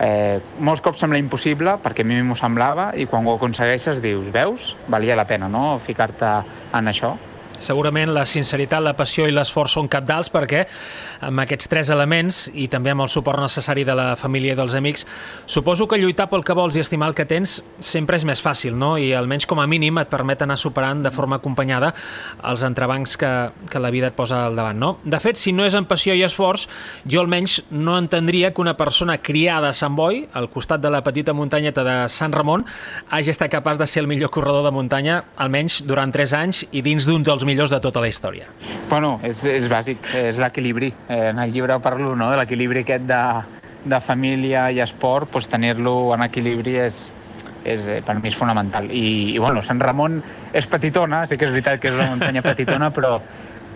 Speaker 6: eh, molts cops sembla impossible, perquè a mi m'ho semblava, i quan ho aconsegueixes dius, veus, valia la pena no? ficar-te en això.
Speaker 5: Segurament la sinceritat, la passió i l'esforç són capdals perquè amb aquests tres elements i també amb el suport necessari de la família i dels amics, suposo que lluitar pel que vols i estimar el que tens sempre és més fàcil, no? I almenys com a mínim et permet anar superant de forma acompanyada els entrebancs que, que la vida et posa al davant, no? De fet, si no és amb passió i esforç, jo almenys no entendria que una persona criada a Sant Boi, al costat de la petita muntanyeta de Sant Ramon, hagi estat capaç de ser el millor corredor de muntanya, almenys durant 3 anys i dins d'un dels millors de tota la història.
Speaker 6: Bueno, és, és bàsic, és l'equilibri. Eh, en el llibre parlo no, de l'equilibri aquest de, de família i esport, doncs tenir-lo en equilibri és, és, eh, per mi és fonamental. I, i bueno, Sant Ramon és petitona, sí que és veritat que és una muntanya petitona, però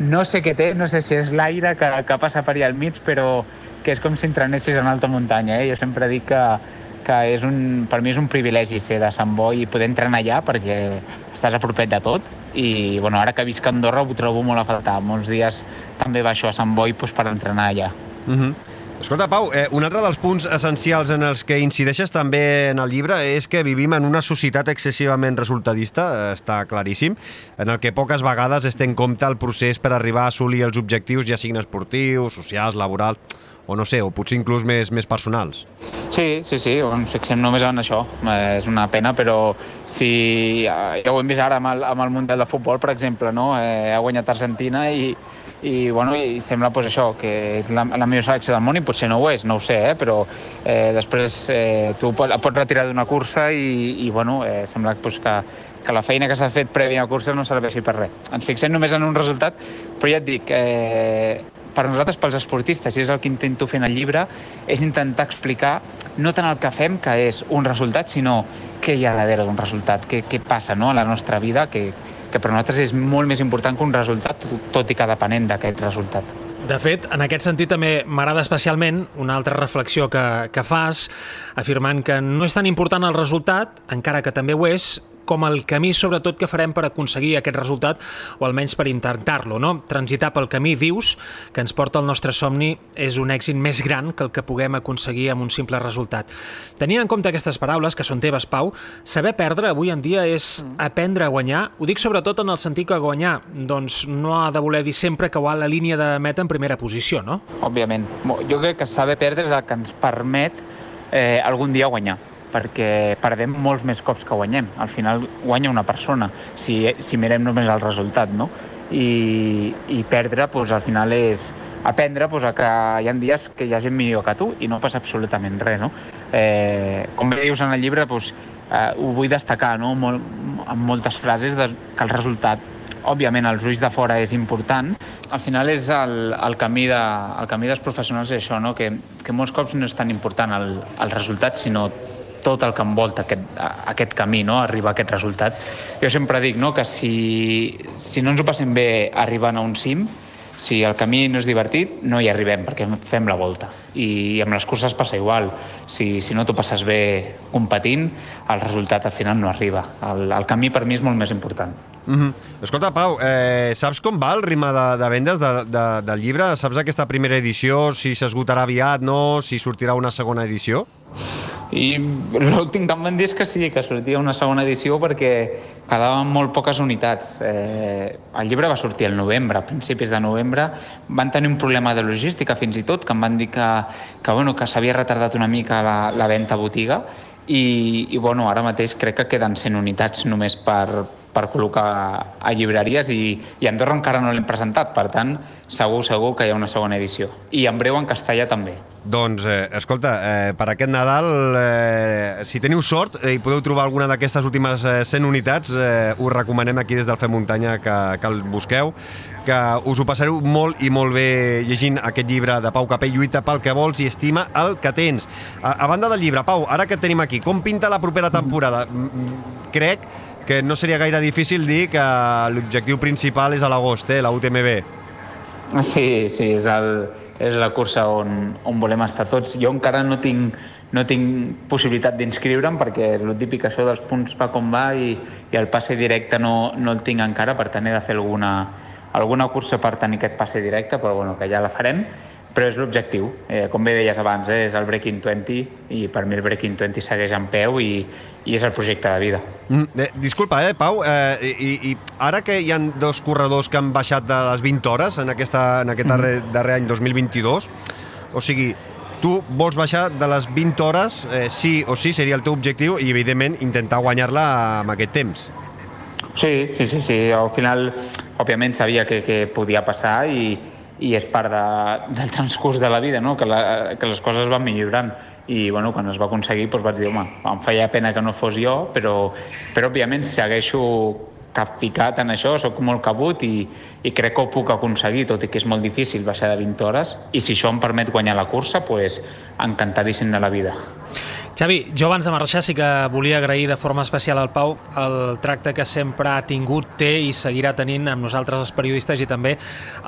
Speaker 6: no sé què té, no sé si és l'aire que, que passa per allà al mig, però que és com si entrenessis en alta muntanya. Eh? Jo sempre dic que, que és un, per mi és un privilegi ser de Sant Boi i poder entrenar allà perquè estàs a propet de tot i bueno, ara que visc a Andorra ho trobo molt a faltar. Molts dies també baixo a Sant Boi doncs, per entrenar allà.
Speaker 1: Uh -huh. Escolta, Pau, eh, un altre dels punts essencials en els que incideixes també en el llibre és que vivim en una societat excessivament resultadista, eh, està claríssim, en el que poques vegades es té en compte el procés per arribar a assolir els objectius, ja siguin esportius, socials, laborals, o no sé, o potser inclús més, més personals.
Speaker 6: Sí, sí, sí, ens fixem només en això. Eh, és una pena, però si ja ho hem vist ara amb el, amb el Mundial de Futbol, per exemple, no? eh, ha guanyat Argentina i, i, bueno, i sembla pues, això, que és la, la millor selecció del món i potser no ho és, no ho sé, eh? però eh, després eh, tu pot, pots retirar d'una cursa i, i bueno, eh, sembla pues, que, que la feina que s'ha fet prèvia a cursa no serveixi per res. Ens fixem només en un resultat, però ja et dic, eh, per nosaltres, pels esportistes, i és el que intento fer en el llibre, és intentar explicar no tant el que fem, que és un resultat, sinó què hi ha darrere d'un resultat, què, què passa no, a la nostra vida, que, que per nosaltres és molt més important que un resultat, tot i que depenent d'aquest resultat.
Speaker 5: De fet, en aquest sentit també m'agrada especialment una altra reflexió que, que fas, afirmant que no és tan important el resultat, encara que també ho és, com el camí, sobretot, que farem per aconseguir aquest resultat, o almenys per intentar-lo, no? Transitar pel camí, dius, que ens porta al nostre somni, és un èxit més gran que el que puguem aconseguir amb un simple resultat. Tenint en compte aquestes paraules, que són teves, Pau, saber perdre avui en dia és aprendre a guanyar. Ho dic sobretot en el sentit que guanyar doncs, no ha de voler dir sempre que va a la línia de meta en primera posició, no?
Speaker 6: Òbviament. Jo crec que saber perdre és el que ens permet eh, algun dia guanyar perquè perdem molts més cops que guanyem. Al final guanya una persona, si, si mirem només el resultat, no? I, i perdre, doncs, al final és aprendre doncs, que hi ha dies que hi ha gent millor que tu i no passa absolutament res, no? Eh, com bé dius en el llibre, doncs, eh, ho vull destacar, no? Mol, amb moltes frases, de, que el resultat òbviament els ulls de fora és important, al final és el, el, camí, de, el camí dels professionals és això, no? que, que molts cops no és tan important el, el resultat, sinó tot el que envolta aquest, aquest camí, no? arribar a aquest resultat. Jo sempre dic no? que si, si no ens ho passem bé arribant a un cim, si el camí no és divertit, no hi arribem, perquè fem la volta. I amb les curses passa igual. Si, si no t'ho passes bé competint, el resultat al final no arriba. El, el camí per mi és molt més important.
Speaker 1: Mm -hmm. Escolta, Pau, eh, saps com va el ritme de, de vendes de, de, del llibre? Saps aquesta primera edició, si s'esgotarà aviat, no? Si sortirà una segona edició?
Speaker 6: I l'últim que em van dir és que sí, que sortia una segona edició perquè quedaven molt poques unitats. Eh, el llibre va sortir al novembre, a principis de novembre. Van tenir un problema de logística fins i tot, que em van dir que, que, bueno, que s'havia retardat una mica la, la venda a botiga i, i bueno, ara mateix crec que queden 100 unitats només per, per col·locar a llibreries i, i a Andorra encara no l'hem presentat, per tant, segur, segur que hi ha una segona edició. I en breu en castellà també.
Speaker 1: Doncs, eh, escolta, eh, per aquest Nadal, eh, si teniu sort eh, i podeu trobar alguna d'aquestes últimes eh, 100 unitats, eh, us recomanem aquí des del Fem Muntanya que, que el busqueu, que us ho passareu molt i molt bé llegint aquest llibre de Pau Capell, Lluita pel que vols i estima el que tens. A, a banda del llibre, Pau, ara que tenim aquí, com pinta la propera temporada? Crec que no seria gaire difícil dir que l'objectiu principal és a l'agost, eh, la UTMB.
Speaker 6: Sí, sí, és el, és la cursa on, on volem estar tots. Jo encara no tinc, no tinc possibilitat d'inscriure'm perquè el típic això dels punts va com va i, i el passe directe no, no el tinc encara, per tant he de fer alguna, alguna cursa per tenir aquest passe directe, però bueno, que ja la farem però és l'objectiu. Eh, com bé deies abans, eh, és el Breaking 20 i per mi el Breaking 20 segueix en peu i, i és el projecte de vida.
Speaker 1: Mm, eh, disculpa, eh, Pau, eh, i, i ara que hi han dos corredors que han baixat de les 20 hores en, aquesta, en aquest darrer, mm. darrer any 2022, o sigui, tu vols baixar de les 20 hores, eh, sí o sí, seria el teu objectiu, i evidentment intentar guanyar-la amb aquest temps.
Speaker 6: Sí, sí, sí, sí. Al final, òbviament, sabia que, que podia passar i, i és part de, del transcurs de la vida, no? que, la, que les coses van millorant i bueno, quan es va aconseguir doncs vaig dir, home, em feia pena que no fos jo, però, però òbviament segueixo capficat en això, sóc molt cabut i, i crec que ho puc aconseguir, tot i que és molt difícil baixar de 20 hores, i si això em permet guanyar la cursa, doncs encantadíssim de la vida.
Speaker 5: Xavi, jo abans de marxar sí que volia agrair de forma especial al Pau el tracte que sempre ha tingut, té i seguirà tenint amb nosaltres els periodistes i també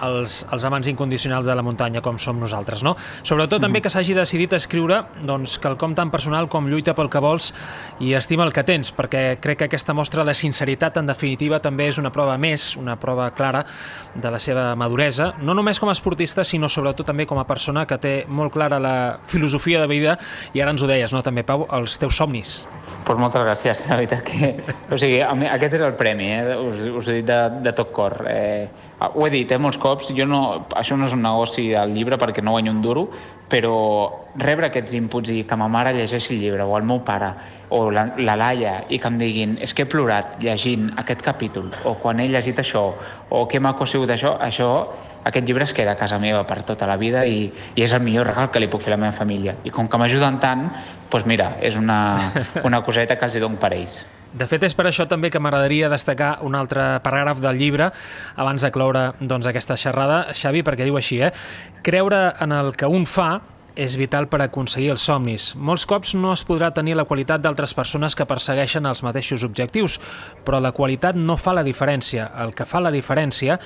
Speaker 5: els, els amants incondicionals de la muntanya com som nosaltres. No? Sobretot mm. també que s'hagi decidit escriure doncs, quelcom tan personal com lluita pel que vols i estima el que tens, perquè crec que aquesta mostra de sinceritat en definitiva també és una prova més, una prova clara de la seva maduresa, no només com a esportista sinó sobretot també com a persona que té molt clara la filosofia de vida i ara ens ho deies, no? també també, Pau, els teus somnis.
Speaker 6: Pues moltes gràcies, la veritat que... O sigui, aquest és el premi, eh? us, us he dit de, de tot cor. Eh, ho he dit eh, molts cops, jo no, això no és un negoci del llibre perquè no guanyo un duro, però rebre aquests inputs i que ma mare llegeixi el llibre, o el meu pare, o la, la Laia, i que em diguin és que he plorat llegint aquest capítol, o quan he llegit això, o que maco ha sigut això, això aquest llibre es queda a casa meva per tota la vida i, i és el millor regal que li puc fer a la meva família. I com que m'ajuden tant, doncs mira, és una, una coseta que els hi dono per ells.
Speaker 5: De fet, és per això també que m'agradaria destacar un altre paràgraf del llibre abans de cloure doncs, aquesta xerrada, Xavi, perquè diu així, eh? Creure en el que un fa és vital per aconseguir els somnis. Molts cops no es podrà tenir la qualitat d'altres persones que persegueixen els mateixos objectius, però la qualitat no fa la diferència. El que fa la diferència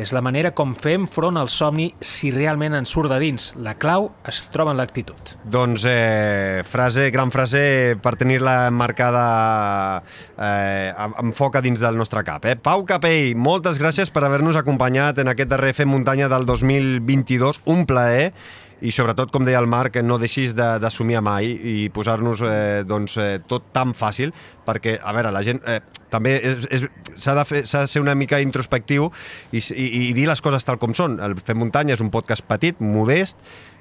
Speaker 5: és la manera com fem front al somni si realment ens surt de dins. La clau es troba en l'actitud.
Speaker 1: Doncs eh, frase, gran frase per tenir-la marcada eh, amb foc a dins del nostre cap. Eh? Pau Capell, moltes gràcies per haver-nos acompanyat en aquest darrer Fem Muntanya del 2022. Un plaer i sobretot, com deia el Marc, no deixis d'assumir a mai i posar-nos eh, doncs, eh, tot tan fàcil, perquè, a veure, la gent eh, també s'ha de, fer, de ser una mica introspectiu i, i, i dir les coses tal com són. El Fem Muntanya és un podcast petit, modest,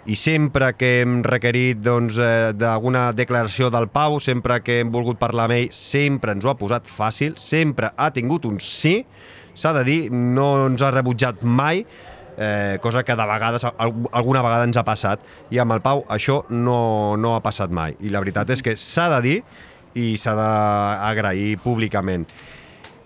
Speaker 1: i sempre que hem requerit doncs, eh, d'alguna declaració del Pau, sempre que hem volgut parlar amb ell, sempre ens ho ha posat fàcil, sempre ha tingut un sí, s'ha de dir, no ens ha rebutjat mai, eh, cosa que de vegades, alguna vegada ens ha passat, i amb el Pau això no, no ha passat mai. I la veritat és que s'ha de dir i s'ha d'agrair públicament.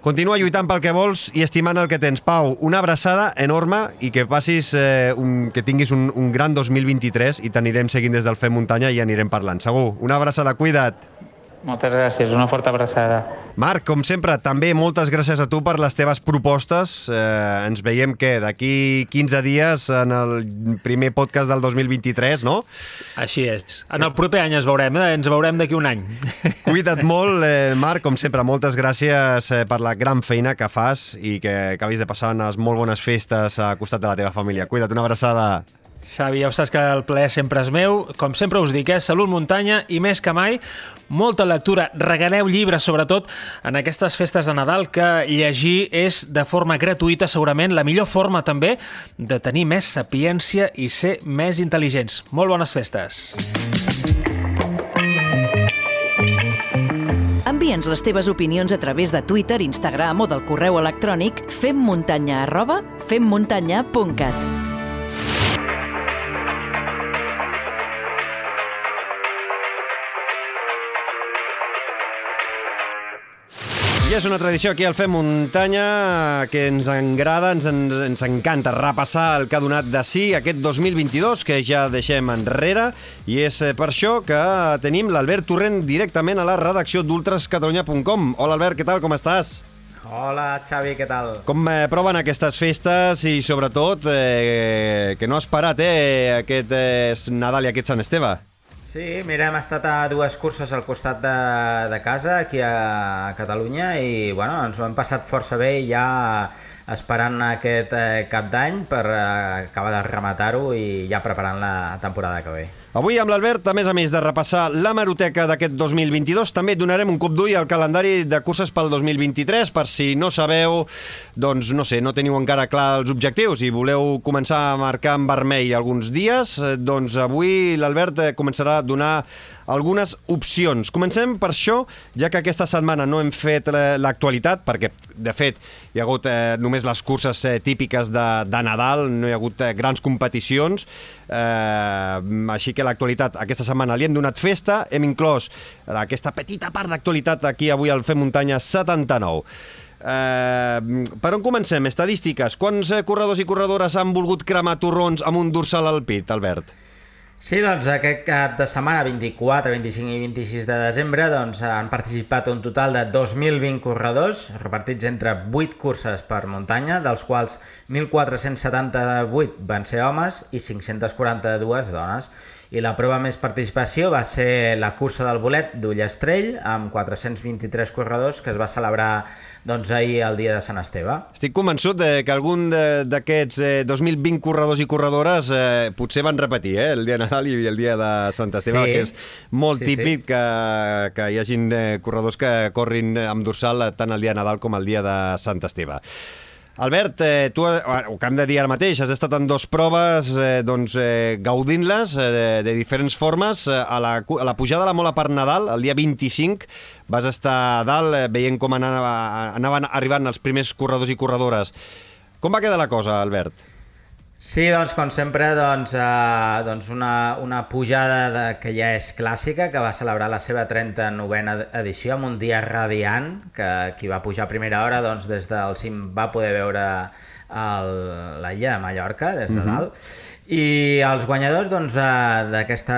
Speaker 1: Continua lluitant pel que vols i estimant el que tens. Pau, una abraçada enorme i que passis, eh, un, que tinguis un, un gran 2023 i t'anirem seguint des del Fem Muntanya i anirem parlant. Segur. Una abraçada, cuida't.
Speaker 6: Moltes gràcies, una forta abraçada.
Speaker 1: Marc, com sempre, també moltes gràcies a tu per les teves propostes. Eh, ens veiem, que d'aquí 15 dies en el primer podcast del 2023, no?
Speaker 5: Així és. En el proper any ens veurem, eh? ens veurem d'aquí un any.
Speaker 1: Cuida't molt, eh, Marc, com sempre, moltes gràcies eh, per la gran feina que fas i que acabis de passar unes molt bones festes a costat de la teva família. Cuida't, una abraçada.
Speaker 5: Xavi, ja saps que el plaer sempre és meu. Com sempre us dic, eh? salut muntanya i més que mai, molta lectura. Regaleu llibres, sobretot, en aquestes festes de Nadal, que llegir és de forma gratuïta, segurament, la millor forma també de tenir més sapiència i ser més intel·ligents. Molt bones festes.
Speaker 3: Envia'ns les teves opinions a través de Twitter, Instagram o del correu electrònic femmuntanya arroba femmuntanya.cat.
Speaker 1: Ja és una tradició aquí al Fem Muntanya que ens engrada, ens, ens encanta repassar el que ha donat de sí aquest 2022 que ja deixem enrere i és eh, per això que tenim l'Albert Torrent directament a la redacció d'ultrascatalunya.com. Hola Albert, què tal, com estàs?
Speaker 7: Hola Xavi, què tal?
Speaker 1: Com eh, proven aquestes festes i sobretot eh, que no has parat eh, aquest eh, Nadal i aquest Sant Esteve?
Speaker 7: Sí, mira, hem estat a dues curses al costat de, de casa, aquí a Catalunya, i bueno, ens ho hem passat força bé ja esperant aquest eh, cap d'any per eh, acabar de rematar-ho i ja preparant la temporada que ve.
Speaker 1: Avui amb l'Albert, a més a més de repassar la maroteca d'aquest 2022, també donarem un cop d'ull al calendari de curses pel 2023, per si no sabeu, doncs no sé, no teniu encara clar els objectius i voleu començar a marcar en vermell alguns dies, eh, doncs avui l'Albert eh, començarà a donar algunes opcions. Comencem per això, ja que aquesta setmana no hem fet l'actualitat, perquè, de fet, hi ha hagut eh, només les curses eh, típiques de, de Nadal, no hi ha hagut eh, grans competicions, eh, així que l'actualitat aquesta setmana li hem donat festa, hem inclòs aquesta petita part d'actualitat aquí avui al Fem Muntanya 79. Eh, per on comencem? Estadístiques. Quants eh, corredors i corredores han volgut cremar torrons amb un dorsal al pit, Albert?
Speaker 7: Sí, doncs aquest cap de setmana, 24, 25 i 26 de desembre, doncs han participat un total de 2.020 corredors, repartits entre 8 curses per muntanya, dels quals 1.478 van ser homes i 542 dones i la prova més participació va ser la cursa del bolet d'Ullastrell amb 423 corredors que es va celebrar doncs, ahir el dia de Sant Esteve.
Speaker 1: Estic convençut de que algun d'aquests eh, 2020 corredors i corredores eh, potser van repetir eh, el dia de Nadal i el dia de Sant Esteve,
Speaker 7: Sí.
Speaker 1: que és molt
Speaker 7: Sí,
Speaker 1: típic
Speaker 7: sí.
Speaker 1: Que, que hi hagin eh, corredors que corrin amb dorsal tant el dia de Nadal com el dia de Sant Esteve. Albert, eh, tu, eh, ho que hem de dir ara mateix, has estat en dos proves eh, doncs, eh, gaudint-les eh, de, diferents formes. Eh, a, la, a la pujada de la Mola per Nadal, el dia 25, vas estar a dalt eh, veient com anava, anaven arribant els primers corredors i corredores. Com va quedar la cosa, Albert?
Speaker 7: Sí, doncs com sempre, doncs, eh, doncs una, una pujada de, que ja és clàssica, que va celebrar la seva 39a edició amb un dia radiant, que qui va pujar a primera hora doncs, des del cim va poder veure el- la illa de Mallorca, des de dalt, i els guanyadors doncs, eh, d'aquesta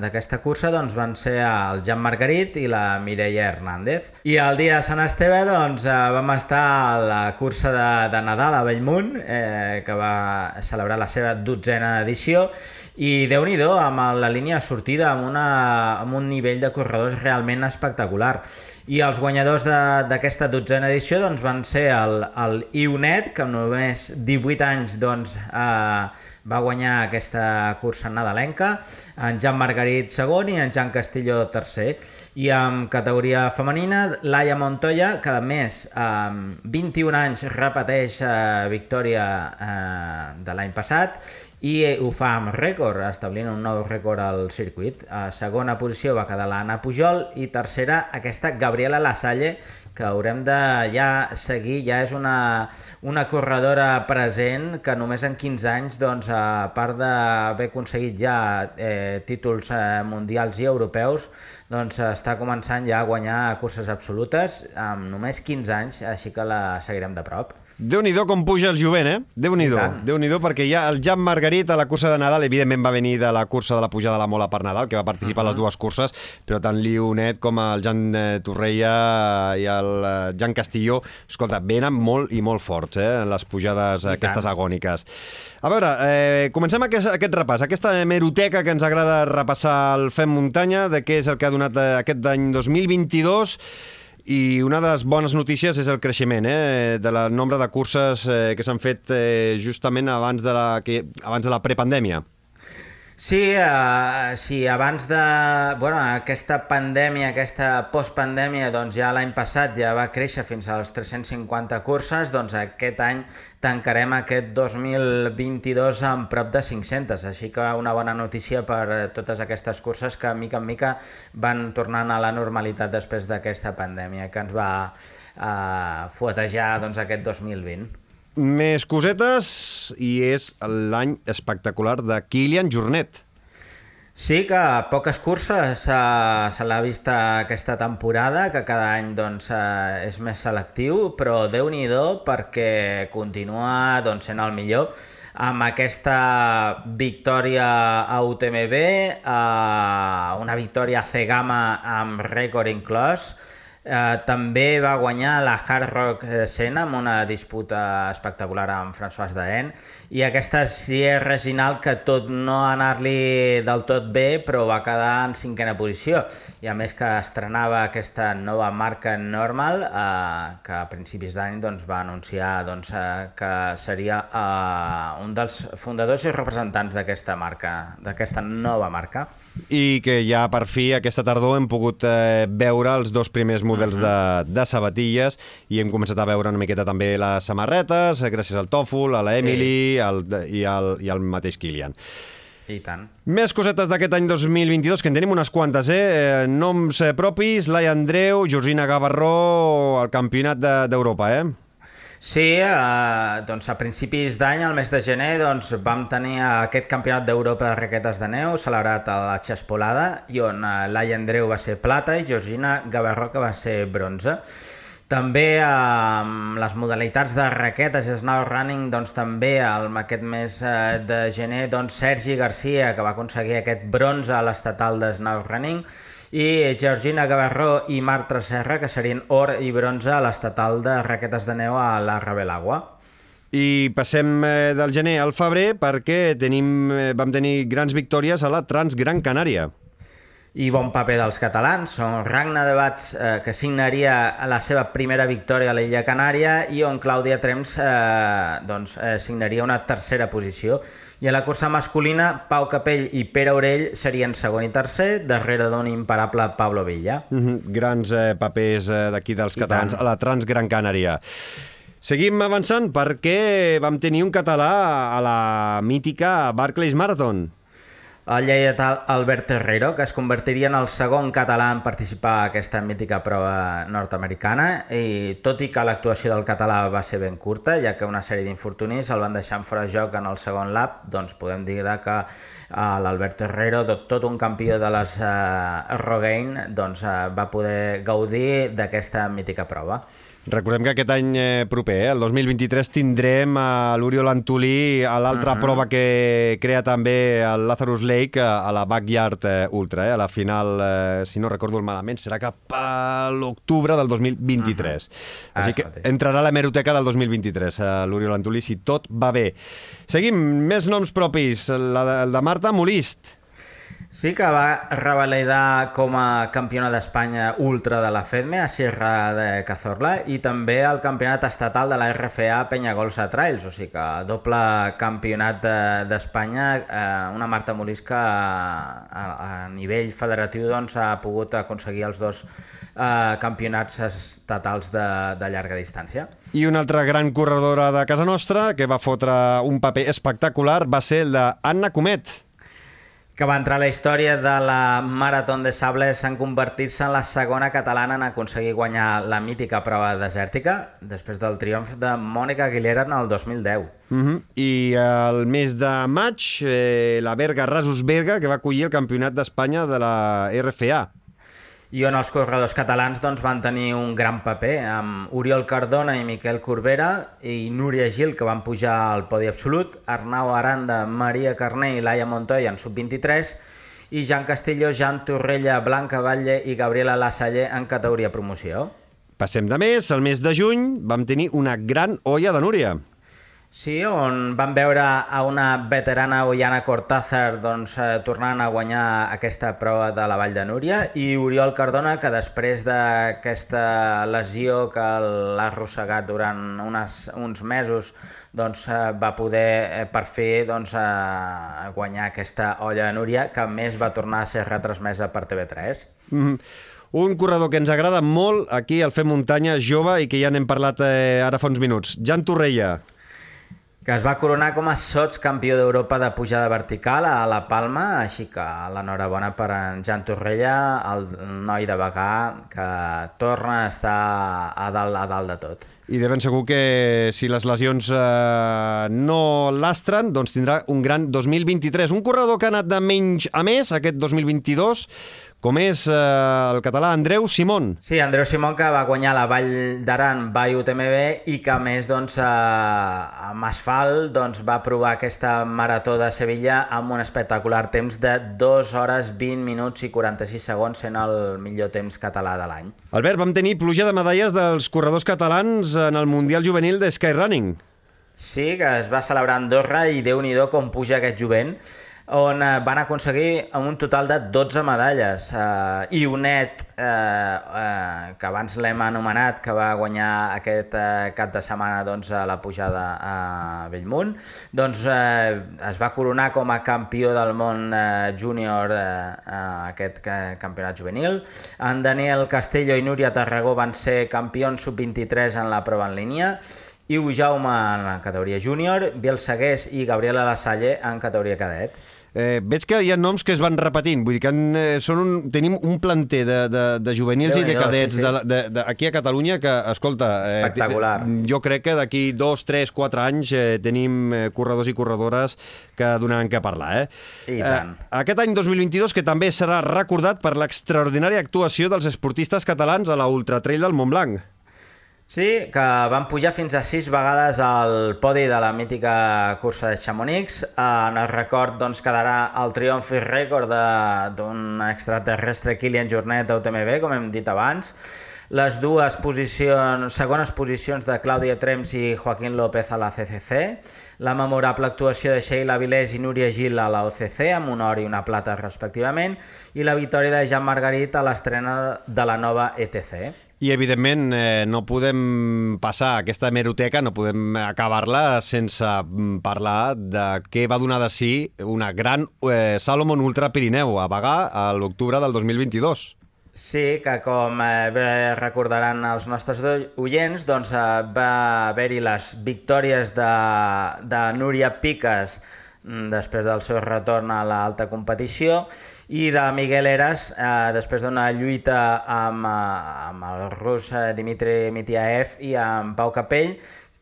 Speaker 7: d'aquesta cursa doncs, van ser el Jan Margarit i la Mireia Hernández. I el dia de Sant Esteve doncs, eh, vam estar a la cursa de, de Nadal a Bellmunt, eh, que va celebrar la seva dotzena edició, i déu nhi amb la línia de sortida, amb, una, amb un nivell de corredors realment espectacular. I els guanyadors d'aquesta dotzena edició doncs, van ser el, el Ionet, que amb només 18 anys doncs, eh, va guanyar aquesta cursa nadalenca, en Jan Margarit segon i en Jan Castillo tercer. I en categoria femenina, Laia Montoya, que a més amb 21 anys repeteix eh, victòria eh, de l'any passat i eh, ho fa amb rècord, establint un nou rècord al circuit. A segona posició va quedar l'Anna Pujol i tercera aquesta Gabriela Lasalle, que haurem de ja seguir, ja és una, una corredora present que només en 15 anys, doncs, a part d'haver aconseguit ja eh, títols eh, mundials i europeus, doncs està començant ja a guanyar curses absolutes amb només 15 anys, així que la seguirem de prop.
Speaker 1: Déu-n'hi-do com puja el jovent, eh? Déu-n'hi-do,
Speaker 7: I tant.
Speaker 1: Déu-n'hi-do, perquè ja el Jan Margarit a la cursa de Nadal, evidentment va venir de la cursa de la pujada de la Mola per Nadal, que va participar a les dues curses, però tant Lionet com el Jan eh, Torreia i el eh, Jan Castilló, escolta, venen molt i molt forts, eh? en les pujades
Speaker 7: I
Speaker 1: aquestes
Speaker 7: tant.
Speaker 1: agòniques. A veure, eh, comencem aquest, aquest repàs, aquesta meroteca que ens agrada repassar el Fem Muntanya, de què és el que ha donat eh, aquest any 2022, i una de les bones notícies és el creixement eh, de la nombre de curses eh, que s'han fet eh, justament abans de la, que, abans de la prepandèmia.
Speaker 7: Sí, uh, sí, abans de... Bueno, aquesta pandèmia, aquesta postpandèmia, doncs ja l'any passat ja va créixer fins als 350 curses, doncs aquest any tancarem aquest 2022 amb prop de 500, així que una bona notícia per totes aquestes curses que mica en mica van tornant a la normalitat després d'aquesta pandèmia que ens va uh, fuetejar doncs, aquest 2020.
Speaker 1: Més cosetes i és l'any espectacular de Kilian Jornet.
Speaker 7: Sí, que poques curses se, se l'ha vist aquesta temporada, que cada any doncs, eh, és més selectiu, però déu nhi perquè continua doncs, sent el millor amb aquesta victòria a UTMB, eh, una victòria a C-Gama amb rècord inclòs, Eh, també va guanyar la Hard Rock eh, Sena amb una disputa espectacular amb François Daen i aquesta Sierra Reginal que tot no anar-li del tot bé però va quedar en cinquena posició i a més que estrenava aquesta nova marca normal eh, que a principis d'any doncs, va anunciar doncs, eh, que seria eh, un dels fundadors i representants d'aquesta marca, d'aquesta nova marca.
Speaker 1: I que ja per fi aquesta tardor hem pogut eh, veure els dos primers models de, de sabatilles i hem començat a veure una miqueta també les samarretes, eh, gràcies al Tòfol, a la Emily al, i, al, i al mateix Kilian.
Speaker 7: I tant.
Speaker 1: Més cosetes d'aquest any 2022, que en tenim unes quantes, eh? eh noms eh, propis, Laia Andreu, Georgina Gavarró, al campionat de- d'Europa, de, eh?
Speaker 7: Sí, eh, doncs a principis d'any, al mes de gener, doncs vam tenir aquest campionat d'Europa de raquetes de neu celebrat a la Xespolada i on eh, Laia Andreu va ser plata i Georgina Gavarró que va ser bronze. També amb les modalitats de raquetes i snow running, doncs també el, aquest mes eh, de gener, doncs Sergi Garcia, que va aconseguir aquest bronze a l'estatal de snow running, i Georgina Gavarró i Marta Serra, que serien or i bronze a l'estatal de raquetes de neu a la Rebelagua.
Speaker 1: I passem eh, del gener al febrer perquè tenim, eh, vam tenir grans victòries a la Trans Gran Canària.
Speaker 7: I bon paper dels catalans, on Ragna de Bats, eh, que signaria la seva primera victòria a l'illa Canària, i on Clàudia Trems eh, doncs, eh, signaria una tercera posició. I a la cursa masculina, Pau Capell i Pere Orell serien segon i tercer, darrere d'un imparable Pablo Villa.
Speaker 1: Mm -hmm. Grans eh, papers eh, d'aquí dels
Speaker 7: I
Speaker 1: catalans
Speaker 7: tant.
Speaker 1: a la Trans Gran Canària. Seguim avançant perquè vam tenir un català a la mítica Barclays Marathon.
Speaker 7: El lleidatà Albert Herrero, que es convertiria en el segon català en participar a aquesta mítica prova nord-americana, i tot i que l'actuació del català va ser ben curta, ja que una sèrie d'infortunis el van deixar en fora de joc en el segon lap, doncs podem dir que eh, l'Albert Herrero, tot, tot un campió de les eh, Rogaine, doncs, eh, va poder gaudir d'aquesta mítica prova.
Speaker 1: Recordem que aquest any eh, proper, eh, el 2023, tindrem a l'Oriol Antolí a l'altra uh -huh. prova que crea també el Lazarus Lake a, a la Backyard eh, Ultra. Eh? A la final, eh, si no recordo malament, serà cap a l'octubre del 2023. Uh -huh. Així que entrarà a l'hemeroteca del 2023, a l'Oriol Antolí, si tot va bé. Seguim, més noms propis. La de, el de Marta Molist.
Speaker 7: Sí que va revalidar com a campiona d'Espanya ultra de la FEDME a Sierra de Cazorla i també el campionat estatal de la RFA Penyagolsa Trails, o sigui que doble campionat de- d'Espanya, eh, una Marta Molís que a, a, a nivell federatiu doncs, ha pogut aconseguir els dos eh, campionats estatals de, de llarga distància.
Speaker 1: I una altra gran corredora de casa nostra que va fotre un paper espectacular va ser el d'Anna Comet.
Speaker 7: Que va entrar a la història de la Marató de Sables en convertir-se en la segona catalana en aconseguir guanyar la mítica prova desèrtica després del triomf de Mònica Aguilera en el 2010.
Speaker 1: Uh -huh. I el mes de maig, eh, la Berga Rasus Berga, que va acollir el Campionat d'Espanya de la RFA.
Speaker 7: I on els corredors catalans doncs, van tenir un gran paper, amb Oriol Cardona i Miquel Corbera i Núria Gil, que van pujar al podi absolut, Arnau Aranda, Maria Carné i Laia Montoya en sub-23, i Jan Castillo, Jan Torrella, Blanca Batlle i Gabriela Lassalle en categoria promoció.
Speaker 1: Passem de mes, el mes de juny vam tenir una gran olla de Núria.
Speaker 7: Sí, on vam veure a una veterana Oiana Cortázar doncs, eh, tornant a guanyar aquesta prova de la Vall de Núria i Oriol Cardona, que després d'aquesta lesió que l'ha arrossegat durant unes, uns mesos doncs, eh, va poder eh, per fi doncs, guanyar aquesta olla de Núria, que més va tornar a ser retransmesa per TV3.
Speaker 1: Mm. Un corredor que ens agrada molt aquí al Fem Muntanya, jove, i que ja n'hem parlat eh, ara fa uns minuts. Jan Torrella.
Speaker 7: Que es va coronar com a sots campió d'Europa de pujada vertical a La Palma, així que l'enhorabona per en Jan Torrella, el noi de Bagà, que torna a estar a dalt, a dalt de tot.
Speaker 1: I de ben segur que si les lesions eh, no lastren, doncs tindrà un gran 2023. Un corredor que ha anat de menys a més aquest 2022, com és eh, el català Andreu Simón.
Speaker 7: Sí, Andreu Simón que va guanyar la Vall d'Aran by UTMB i que a més doncs, eh, amb asfalt doncs, va provar aquesta marató de Sevilla amb un espectacular temps de 2 hores 20 minuts i 46 segons sent el millor temps català de l'any.
Speaker 1: Albert, vam tenir pluja de medalles dels corredors catalans en el Mundial Juvenil de Skyrunning.
Speaker 7: Sí, que es va celebrar a Andorra i déu nhi com puja aquest jovent on eh, van aconseguir un total de 12 medalles. Eh, I Unet, eh, eh, que abans l'hem anomenat, que va guanyar aquest eh, cap de setmana doncs, a la pujada a Bellmunt, doncs eh, es va coronar com a campió del món eh, júnior eh, aquest eh, campionat juvenil. En Daniel Castello i Núria Tarragó van ser campions sub-23 en la prova en línia, Iu Jaume en la categoria júnior, Biel Segués i Gabriela Lassalle en categoria cadet.
Speaker 1: Eh, veig que hi ha noms que es van repetint, vull dir que han, eh, són un, tenim un planter de, de, de juvenils i de cadets
Speaker 7: sí, sí.
Speaker 1: de, de, de, aquí a Catalunya que, escolta, eh,
Speaker 7: Espectacular.
Speaker 1: jo crec que d'aquí dos, tres, quatre anys eh, tenim eh, corredors i corredores que donaran què parlar. Eh?
Speaker 7: I tant.
Speaker 1: Eh, aquest any 2022 que també serà recordat per l'extraordinària actuació dels esportistes catalans a la Ultra Trail del Montblanc.
Speaker 7: Sí, que van pujar fins a sis vegades al podi de la mítica cursa de Chamonix. En el record doncs, quedarà el triomf i rècord d'un extraterrestre Kilian Jornet a UTMB, com hem dit abans. Les dues posicions, segones posicions de Clàudia Trems i Joaquín López a la CCC. La memorable actuació de Sheila Vilés i Núria Gil a la OCC, amb un or i una plata respectivament. I la victòria de Jean Margarit a l'estrena de la nova ETC.
Speaker 1: I, evidentment, eh, no podem passar aquesta hemeroteca, no podem acabar-la sense mm, parlar de què va donar de si una gran eh, Salomon Ultra Pirineu a Bagà a l'octubre del 2022.
Speaker 7: Sí, que com eh, bé recordaran els nostres oients, doncs eh, va haver-hi les victòries de, de Núria Piques mm, després del seu retorn a l'alta competició i de Miguel Eras eh, després d'una lluita amb, eh, amb el rus eh, Dimitri Mitiaev i amb Pau Capell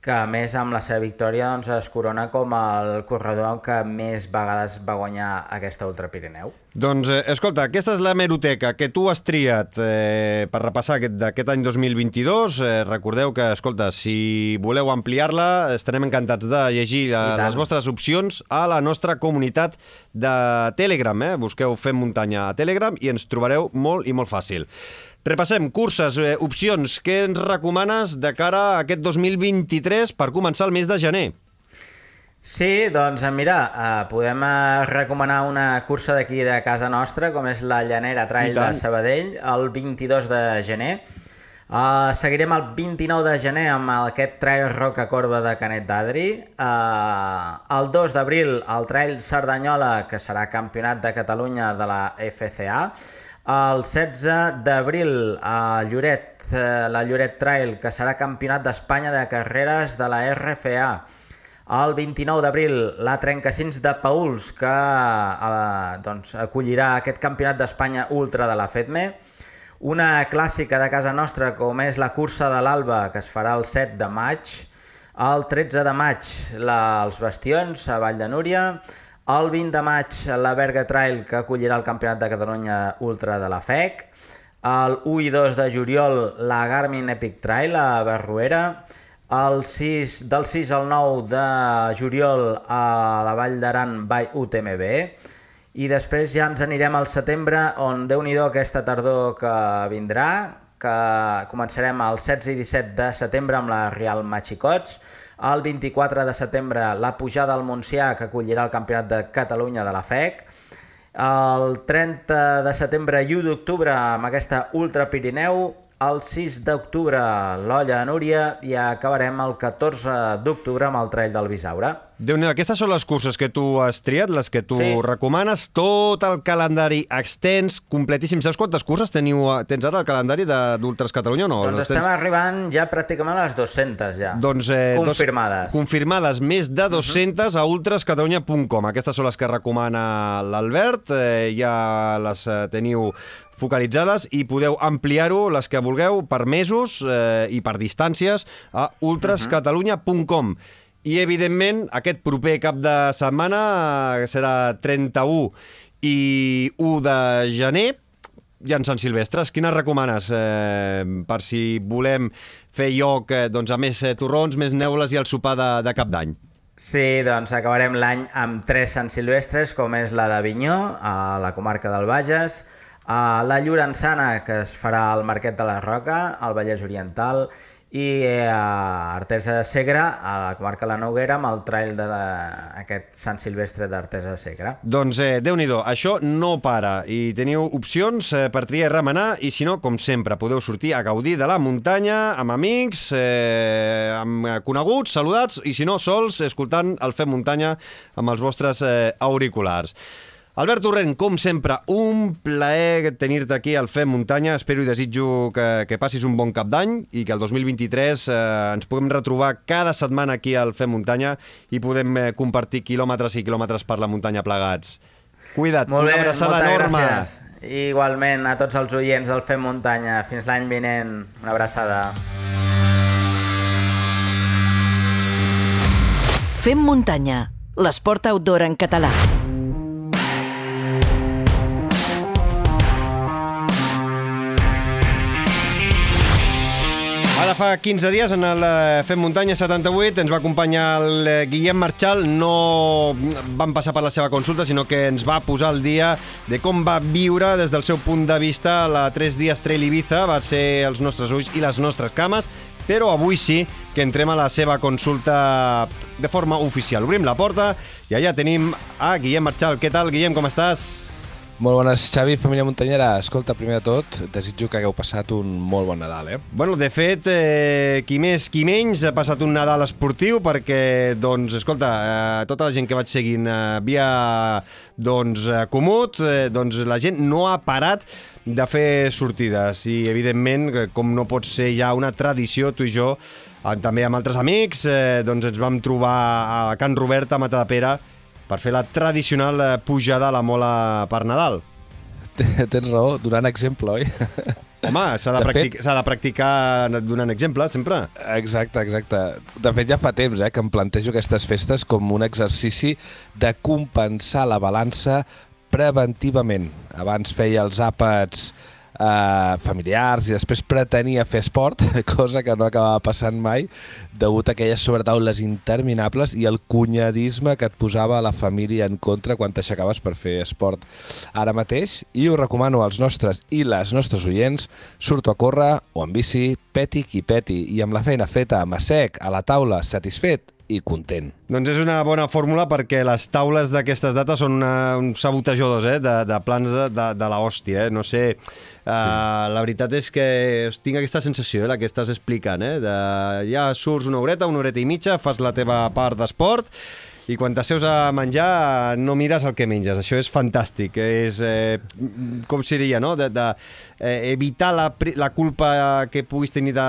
Speaker 7: que a més amb la seva victòria doncs, es corona com el corredor que més vegades va guanyar aquesta Ultra Pirineu.
Speaker 1: Doncs, eh, escolta, aquesta és la meroteca que tu has triat eh, per repassar d'aquest any 2022. Eh, recordeu que, escolta, si voleu ampliar-la, estarem encantats de llegir eh, les vostres opcions a la nostra comunitat de Telegram. Eh? Busqueu Fem Muntanya a Telegram i ens trobareu molt i molt fàcil. Repassem curses, eh, opcions. Què ens recomanes de cara a aquest 2023 per començar el mes de gener?
Speaker 7: Sí, doncs mira, eh, podem eh, recomanar una cursa d'aquí de casa nostra, com és la Llanera Trail de Sabadell, el 22 de gener. Uh, seguirem el 29 de gener amb aquest Trail Roca Corba de Canet d'Adri. Uh, el 2 d'abril el Trail Cerdanyola, que serà campionat de Catalunya de la FCA. El 16 d'abril a Lloret, eh, la Lloret Trail, que serà campionat d'Espanya de carreres de la RFA. El 29 d'abril, la 35 de Pauls, que eh, doncs, acollirà aquest campionat d'Espanya ultra de la FEDME. Una clàssica de casa nostra, com és la cursa de l'Alba, que es farà el 7 de maig. El 13 de maig, la, els Bastions, a Vall de Núria. El 20 de maig, la Berga Trail, que acollirà el Campionat de Catalunya Ultra de la FEC. El 1 i 2 de juliol, la Garmin Epic Trail a Barruera. El 6, del 6 al 9 de juliol a la Vall d'Aran by UTMB. I després ja ens anirem al setembre, on déu nhi aquesta tardor que vindrà, que començarem el 16 i 17 de setembre amb la Real Machicots, el 24 de setembre la pujada al Montsià que acollirà el Campionat de Catalunya de la FEC. El 30 de setembre i 1 d'octubre amb aquesta Ultra Pirineu el 6 d'octubre l'Olla de Núria i acabarem el 14 d'octubre amb el Trail del Bisaure.
Speaker 1: Déu nhi aquestes són les curses que tu has triat, les que tu sí. recomanes, tot el calendari extens, completíssim. Saps quantes curses teniu, tens ara el calendari d'Ultras Catalunya o no?
Speaker 7: Doncs estem tens... arribant ja pràcticament a les 200 ja,
Speaker 1: doncs, eh,
Speaker 7: confirmades.
Speaker 1: Dos, confirmades, més de 200 uh -huh. a ultrascatalunya.com. Aquestes són les que recomana l'Albert, eh, ja les eh, teniu focalitzades i podeu ampliar-ho, les que vulgueu, per mesos eh, i per distàncies a ultrascatalunya.com. I, evidentment, aquest proper cap de setmana, que serà 31 i 1 de gener, i en Sant Silvestres. Quines recomanes eh, per si volem fer lloc eh, doncs, a més eh, torrons, més neules i el sopar de, de cap d'any?
Speaker 7: Sí, doncs acabarem l'any amb tres Sant Silvestres, com és la d'Avinyó, a la comarca del Bages, a la Llorençana, que es farà al Marquet de la Roca, al Vallès Oriental, i a Artesa de Segre, a la comarca de la Noguera, amb el trail d'aquest Sant Silvestre d'Artesa de Segre.
Speaker 1: Doncs eh, déu nhi això no para i teniu opcions eh, per triar i remenar i si no, com sempre, podeu sortir a gaudir de la muntanya amb amics, eh, amb coneguts, saludats i si no, sols, escoltant el Fem Muntanya amb els vostres eh, auriculars. Albert Torrent, com sempre, un plaer tenir-te aquí al Fem Muntanya. Espero i desitjo que, que passis un bon cap d'any i que el 2023 eh, ens puguem retrobar cada setmana aquí al Fem Muntanya i podem eh, compartir quilòmetres i quilòmetres per la muntanya plegats. Cuida't,
Speaker 7: Molt bé,
Speaker 1: una abraçada enorme.
Speaker 7: Gràcies. Igualment a tots els oients del Fem Muntanya. Fins l'any vinent. Una abraçada.
Speaker 3: Fem muntanya, l'esport outdoor en català.
Speaker 1: Ara fa 15 dies en el eh, Fem Muntanya 78 ens va acompanyar el eh, Guillem Marchal. No vam passar per la seva consulta, sinó que ens va posar al dia de com va viure des del seu punt de vista la 3 dies Trail Ibiza. Va ser els nostres ulls i les nostres cames, però avui sí que entrem a la seva consulta de forma oficial. Obrim la porta i allà tenim a Guillem Marchal. Què tal, Guillem, com estàs?
Speaker 8: Molt bones, Xavi, família muntanyera. Escolta, primer de tot, desitjo que hagueu passat un molt bon Nadal, eh?
Speaker 1: Bueno, de fet, eh, qui més, qui menys ha passat un Nadal esportiu perquè, doncs, escolta, eh, tota la gent que vaig seguint eh, via, doncs, eh, Comut, eh, doncs la gent no ha parat de fer sortides i, evidentment, com no pot ser ja una tradició, tu i jo, eh, també amb altres amics, eh, doncs ens vam trobar a Can Robert, a Matadepera, per fer la tradicional eh, pujada a la mola per Nadal.
Speaker 8: Tens raó, donant exemple, oi?
Speaker 1: Home, s'ha de,
Speaker 8: De
Speaker 1: practic
Speaker 8: fet-
Speaker 1: de practicar donant exemple, sempre.
Speaker 8: Exacte, exacte. De fet, ja fa temps eh, que em plantejo aquestes festes com un exercici de compensar la balança preventivament. Abans feia els àpats eh, familiars i després pretenia fer esport, cosa que no acabava passant mai, degut a aquelles sobretaules interminables i el cunyadisme que et posava la família en contra quan t'aixecaves per fer esport. Ara mateix, i ho recomano als nostres i les nostres oients, surto a córrer o en bici, peti qui peti, i amb la feina feta a sec, a la taula, satisfet i content.
Speaker 1: Doncs és una bona fórmula perquè les taules d'aquestes dates són una, uns sabotejadors eh? de, de plans de, de, la hòstia. Eh? No sé, uh, la veritat és que tinc aquesta sensació, eh? la que estàs explicant, eh? de, ja surts una horeta, una horeta i mitja, fas la teva part d'esport i quan t'asseus a menjar no mires el que menges. Això és fantàstic. És, eh, com seria, no? De, de eh, evitar la, la culpa que puguis tenir de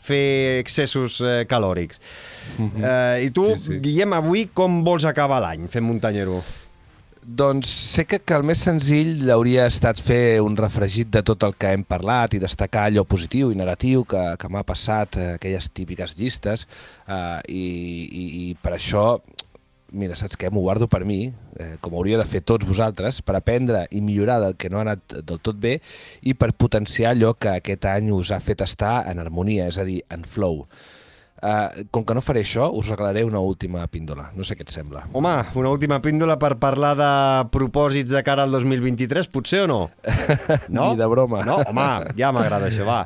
Speaker 1: fer excessos eh, calòrics. Eh, I tu,
Speaker 8: Sí, sí.
Speaker 1: Guillem, avui com vols acabar l'any fent muntanyero?
Speaker 8: Doncs sé que, que el més senzill hauria estat fer un refregit de tot el que hem parlat i destacar allò positiu i negatiu que, que m'ha passat, eh, aquelles típiques llistes, eh, i, i, i per això, mira, saps què? M'ho guardo per mi, eh, com hauríeu de fer tots vosaltres, per aprendre i millorar del que no ha anat del tot bé i per potenciar allò que aquest any us ha fet estar en harmonia, és a dir, en flow. Uh, com que no faré això, us regalaré una última píndola. No sé què et sembla.
Speaker 1: Home, una última píndola per parlar de propòsits de cara al 2023, potser o no? No?
Speaker 8: Ni de broma.
Speaker 1: No, home, ja m'agrada això, va.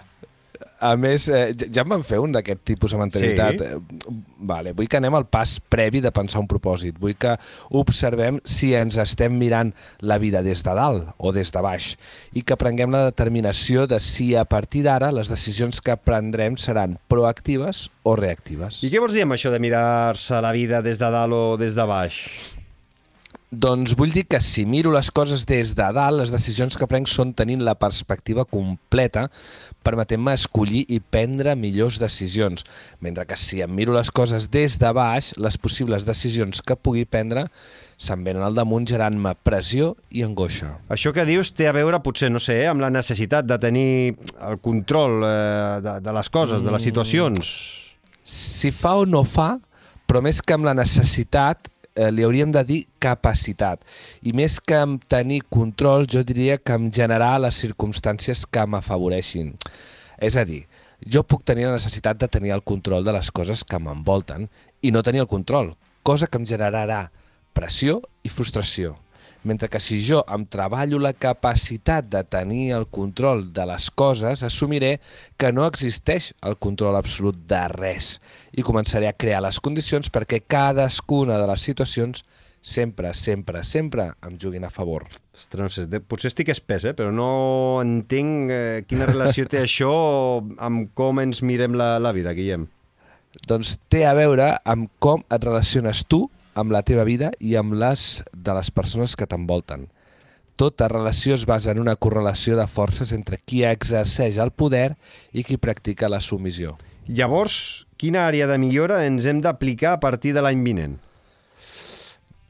Speaker 8: A més, eh, ja- em van fer un d'aquest tipus de mentalitat.
Speaker 1: Sí.
Speaker 8: Eh, Vale, vull que anem al pas previ de pensar un propòsit. Vull que observem si ens estem mirant la vida des de dalt o des de baix i que prenguem la determinació de si a partir d'ara les decisions que prendrem seran proactives o reactives.
Speaker 1: I què vols dir amb això de mirar-se la vida des de dalt o des de baix?
Speaker 8: Doncs vull dir que si miro les coses des de dalt, les decisions que prenc són tenint la perspectiva completa, permetent-me escollir i prendre millors decisions. Mentre que si em miro les coses des de baix, les possibles decisions que pugui prendre se'n venen al damunt gerant-me pressió i angoixa.
Speaker 1: Això que dius té a veure, potser, no sé, eh, amb la necessitat de tenir el control eh, de, de les coses, de les situacions.
Speaker 8: Si fa o no fa, però més que amb la necessitat, eh, li hauríem de dir capacitat. I més que amb tenir control, jo diria que amb generar les circumstàncies que m'afavoreixin. És a dir, jo puc tenir la necessitat de tenir el control de les coses que m'envolten i no tenir el control, cosa que em generarà pressió i frustració. Mentre que si jo em treballo la capacitat de tenir el control de les coses, assumiré que no existeix el control absolut de res i començaré a crear les condicions perquè cadascuna de les situacions sempre, sempre, sempre em juguin a favor.
Speaker 1: Ostres, no sé, de- potser estic espès, eh, però no entenc eh, quina relació té això amb com ens mirem la, la vida, Guillem.
Speaker 8: Doncs té a veure amb com et relaciones tu amb la teva vida i amb les de les persones que t'envolten. Tota relació es basa en una correlació de forces entre qui exerceix el poder i qui practica la submissió.
Speaker 1: Llavors, quina àrea de millora ens hem d'aplicar a partir de l'any vinent?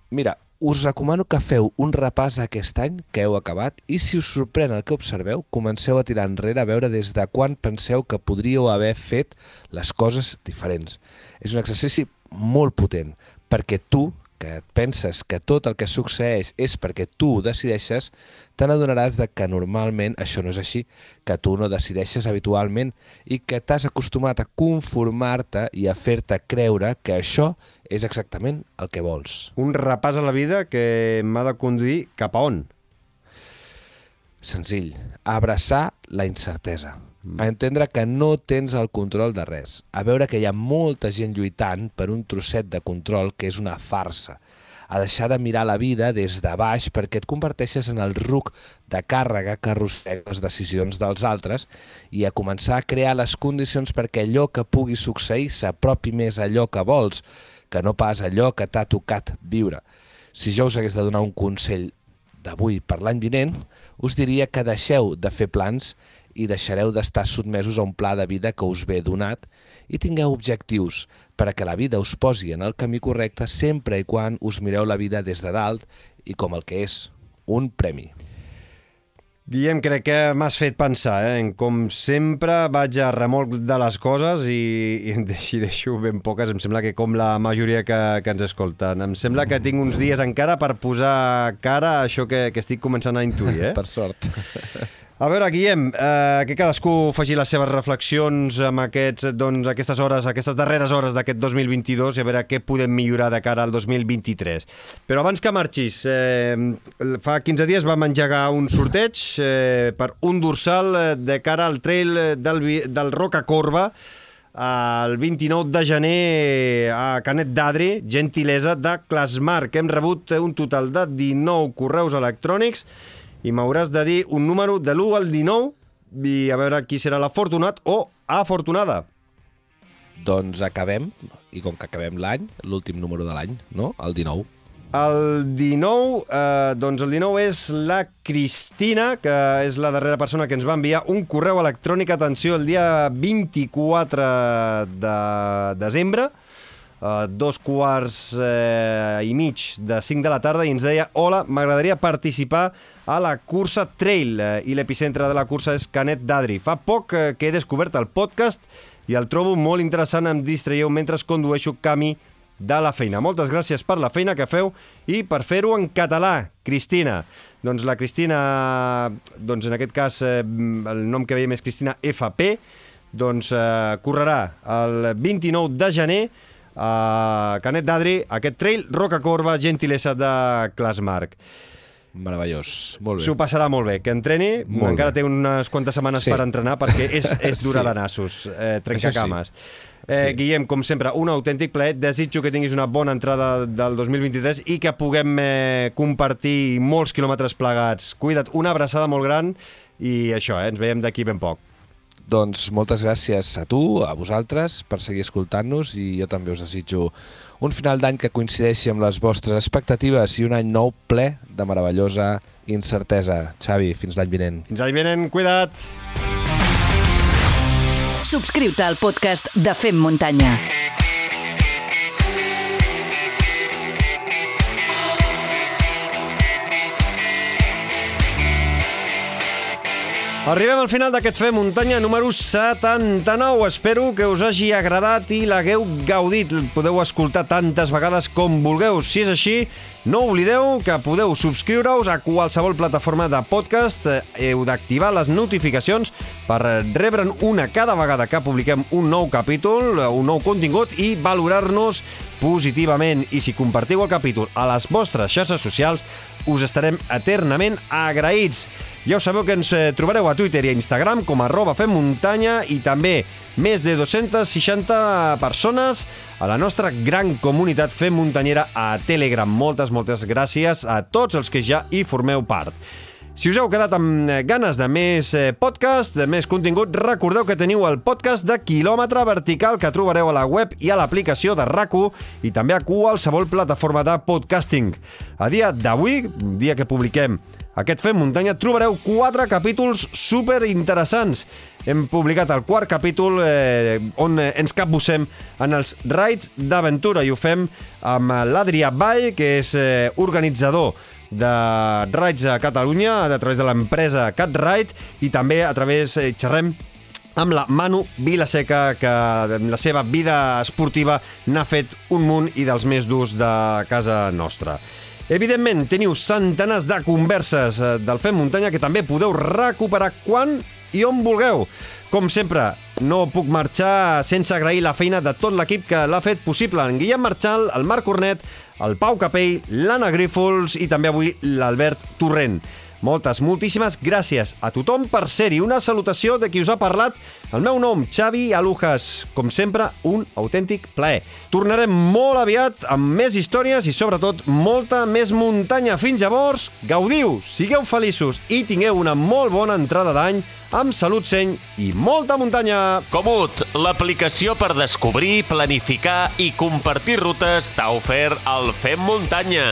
Speaker 8: Mira, us recomano que feu un repàs aquest any que heu acabat i si us sorprèn el que observeu, comenceu a tirar enrere a veure des de quan penseu que podríeu haver fet les coses diferents. És un exercici molt potent perquè tu que et penses que tot el que succeeix és perquè tu ho decideixes, te n'adonaràs de que normalment això no és així, que tu no decideixes habitualment i que t'has acostumat a conformar-te i a fer-te creure que això és exactament el que vols.
Speaker 1: Un repàs a la vida que m'ha de conduir cap a on?
Speaker 8: Senzill, abraçar la incertesa, a entendre que no tens el control de res, a veure que hi ha molta gent lluitant per un trosset de control que és una farsa, a deixar de mirar la vida des de baix perquè et converteixes en el ruc de càrrega que arrossega les decisions dels altres i a començar a crear les condicions perquè allò que pugui succeir s'apropi més a allò que vols, que no pas allò que t'ha tocat viure. Si jo us hagués de donar un consell d'avui per l'any vinent, us diria que deixeu de fer plans i deixareu d'estar sotmesos a un pla de vida que us ve donat i tingueu objectius per a que la vida us posi en el camí correcte sempre i quan us mireu la vida des de dalt i com el que és, un premi.
Speaker 1: Guillem, crec que m'has fet pensar, eh? En com sempre vaig a remolc de les coses i, i en deixo ben poques, em sembla que com la majoria que, que ens escolten. Em sembla que tinc uns dies encara per posar cara a això que, que estic començant a intuir, eh?
Speaker 8: Per sort.
Speaker 1: A veure, Guillem, eh, que cadascú faci les seves reflexions amb aquests, doncs, aquestes hores, aquestes darreres hores d'aquest 2022 i a veure què podem millorar de cara al 2023. Però abans que marxis, eh, fa 15 dies vam engegar un sorteig eh, per un dorsal eh, de cara al trail del, del Roca Corba el 29 de gener a Canet d'Adri, gentilesa de Clasmarc. Hem rebut un total de 19 correus electrònics i m'hauràs de dir un número de l'1 al 19 i a veure qui serà l'afortunat o afortunada.
Speaker 8: Doncs acabem, i com que acabem l'any, l'últim número de l'any, no? El 19.
Speaker 1: El 19, eh, doncs el 19 és la Cristina, que és la darrera persona que ens va enviar un correu electrònic, atenció, el dia 24 de desembre, eh, dos quarts eh, i mig de 5 de la tarda, i ens deia Hola, m'agradaria participar a la cursa Trail, eh, i l'epicentre de la cursa és Canet d'Adri. Fa poc eh, que he descobert el podcast i el trobo molt interessant, em distraieu mentre condueixo camí de la feina. Moltes gràcies per la feina que feu i per fer-ho en català, Cristina. Doncs la Cristina, doncs en aquest cas eh, el nom que veiem és Cristina FP, doncs eh, correrà el 29 de gener a Canet d'Adri, aquest trail Roca Corba, gentilesa de Clasmarc.
Speaker 8: Meravellós. Molt bé.
Speaker 1: S'ho passarà molt bé, que entreni,
Speaker 8: Molt
Speaker 1: encara
Speaker 8: bé.
Speaker 1: té unes quantes setmanes
Speaker 8: Sí.
Speaker 1: per entrenar perquè és, és dura
Speaker 8: Sí.
Speaker 1: de nassos, eh, trencacames. Eh,
Speaker 8: Sí.
Speaker 1: Guillem, com sempre, un autèntic plaer. Desitjo que tinguis una bona entrada del 2023 i que puguem eh, compartir molts quilòmetres plegats. Cuida't, una abraçada molt gran i això, eh, ens veiem d'aquí ben poc.
Speaker 8: Doncs moltes gràcies a tu, a vosaltres, per seguir escoltant-nos i jo també us desitjo un final d'any que coincideixi amb les vostres expectatives i un any nou ple de meravellosa incertesa. Xavi, fins l'any vinent.
Speaker 1: Fins l'any vinent, cuida't!
Speaker 3: Subscriu-te al podcast de Fem Muntanya.
Speaker 1: Arribem al final d'aquest Fem Muntanya número 79. Espero que us hagi agradat i l'hagueu gaudit. Podeu escoltar tantes vegades com vulgueu. Si és així, no oblideu que podeu subscriure-us a qualsevol plataforma de podcast. Eh, Heu d'activar les notificacions per rebre'n una cada vegada que publiquem un nou capítol, un nou contingut i valorar-nos positivament. I si compartiu el capítol a les vostres xarxes socials, us estarem eternament agraïts. Ja ho sabeu que ens eh, trobareu a Twitter i a Instagram com arroba fem muntanya i també més de 260 persones a la nostra gran comunitat fem muntanyera a Telegram. Moltes, moltes gràcies a tots els que ja hi formeu part. Si us heu quedat amb eh, ganes de més eh, podcast, de més contingut, recordeu que teniu el podcast de quilòmetre vertical que trobareu a la web i a l'aplicació de rac i també a qualsevol plataforma de podcasting. A dia d'avui, dia que publiquem aquest Fem Muntanya, trobareu quatre capítols super interessants. Hem publicat el quart capítol eh, on eh, ens capbussem en els raids d'aventura i ho fem amb l'Adrià Vall, que és eh, organitzador de raids a Catalunya a través de l'empresa CatRide i també a través, eh, xerrem amb la Manu Vilaseca, que en la seva vida esportiva n'ha fet un munt i dels més durs de casa nostra. Evidentment, teniu centenars de converses eh, del Fem Muntanya que també podeu recuperar quan i on vulgueu. Com sempre, no puc marxar sense agrair la feina de tot l'equip que l'ha fet possible. En Guillem Marchal, el Marc Cornet, el Pau Capell, l'Anna Grífols i també avui l'Albert Torrent. Moltes, moltíssimes gràcies a tothom per ser-hi. Una salutació de qui us ha parlat. El meu nom, Xavi Alujas. Com sempre, un autèntic plaer. Tornarem molt aviat amb més històries i, sobretot, molta més muntanya. Fins llavors, gaudiu, sigueu feliços i tingueu una molt bona entrada d'any amb salut seny i molta muntanya.
Speaker 2: Comut, l'aplicació per descobrir, planificar i compartir rutes t'ha ofert el Fem Muntanya.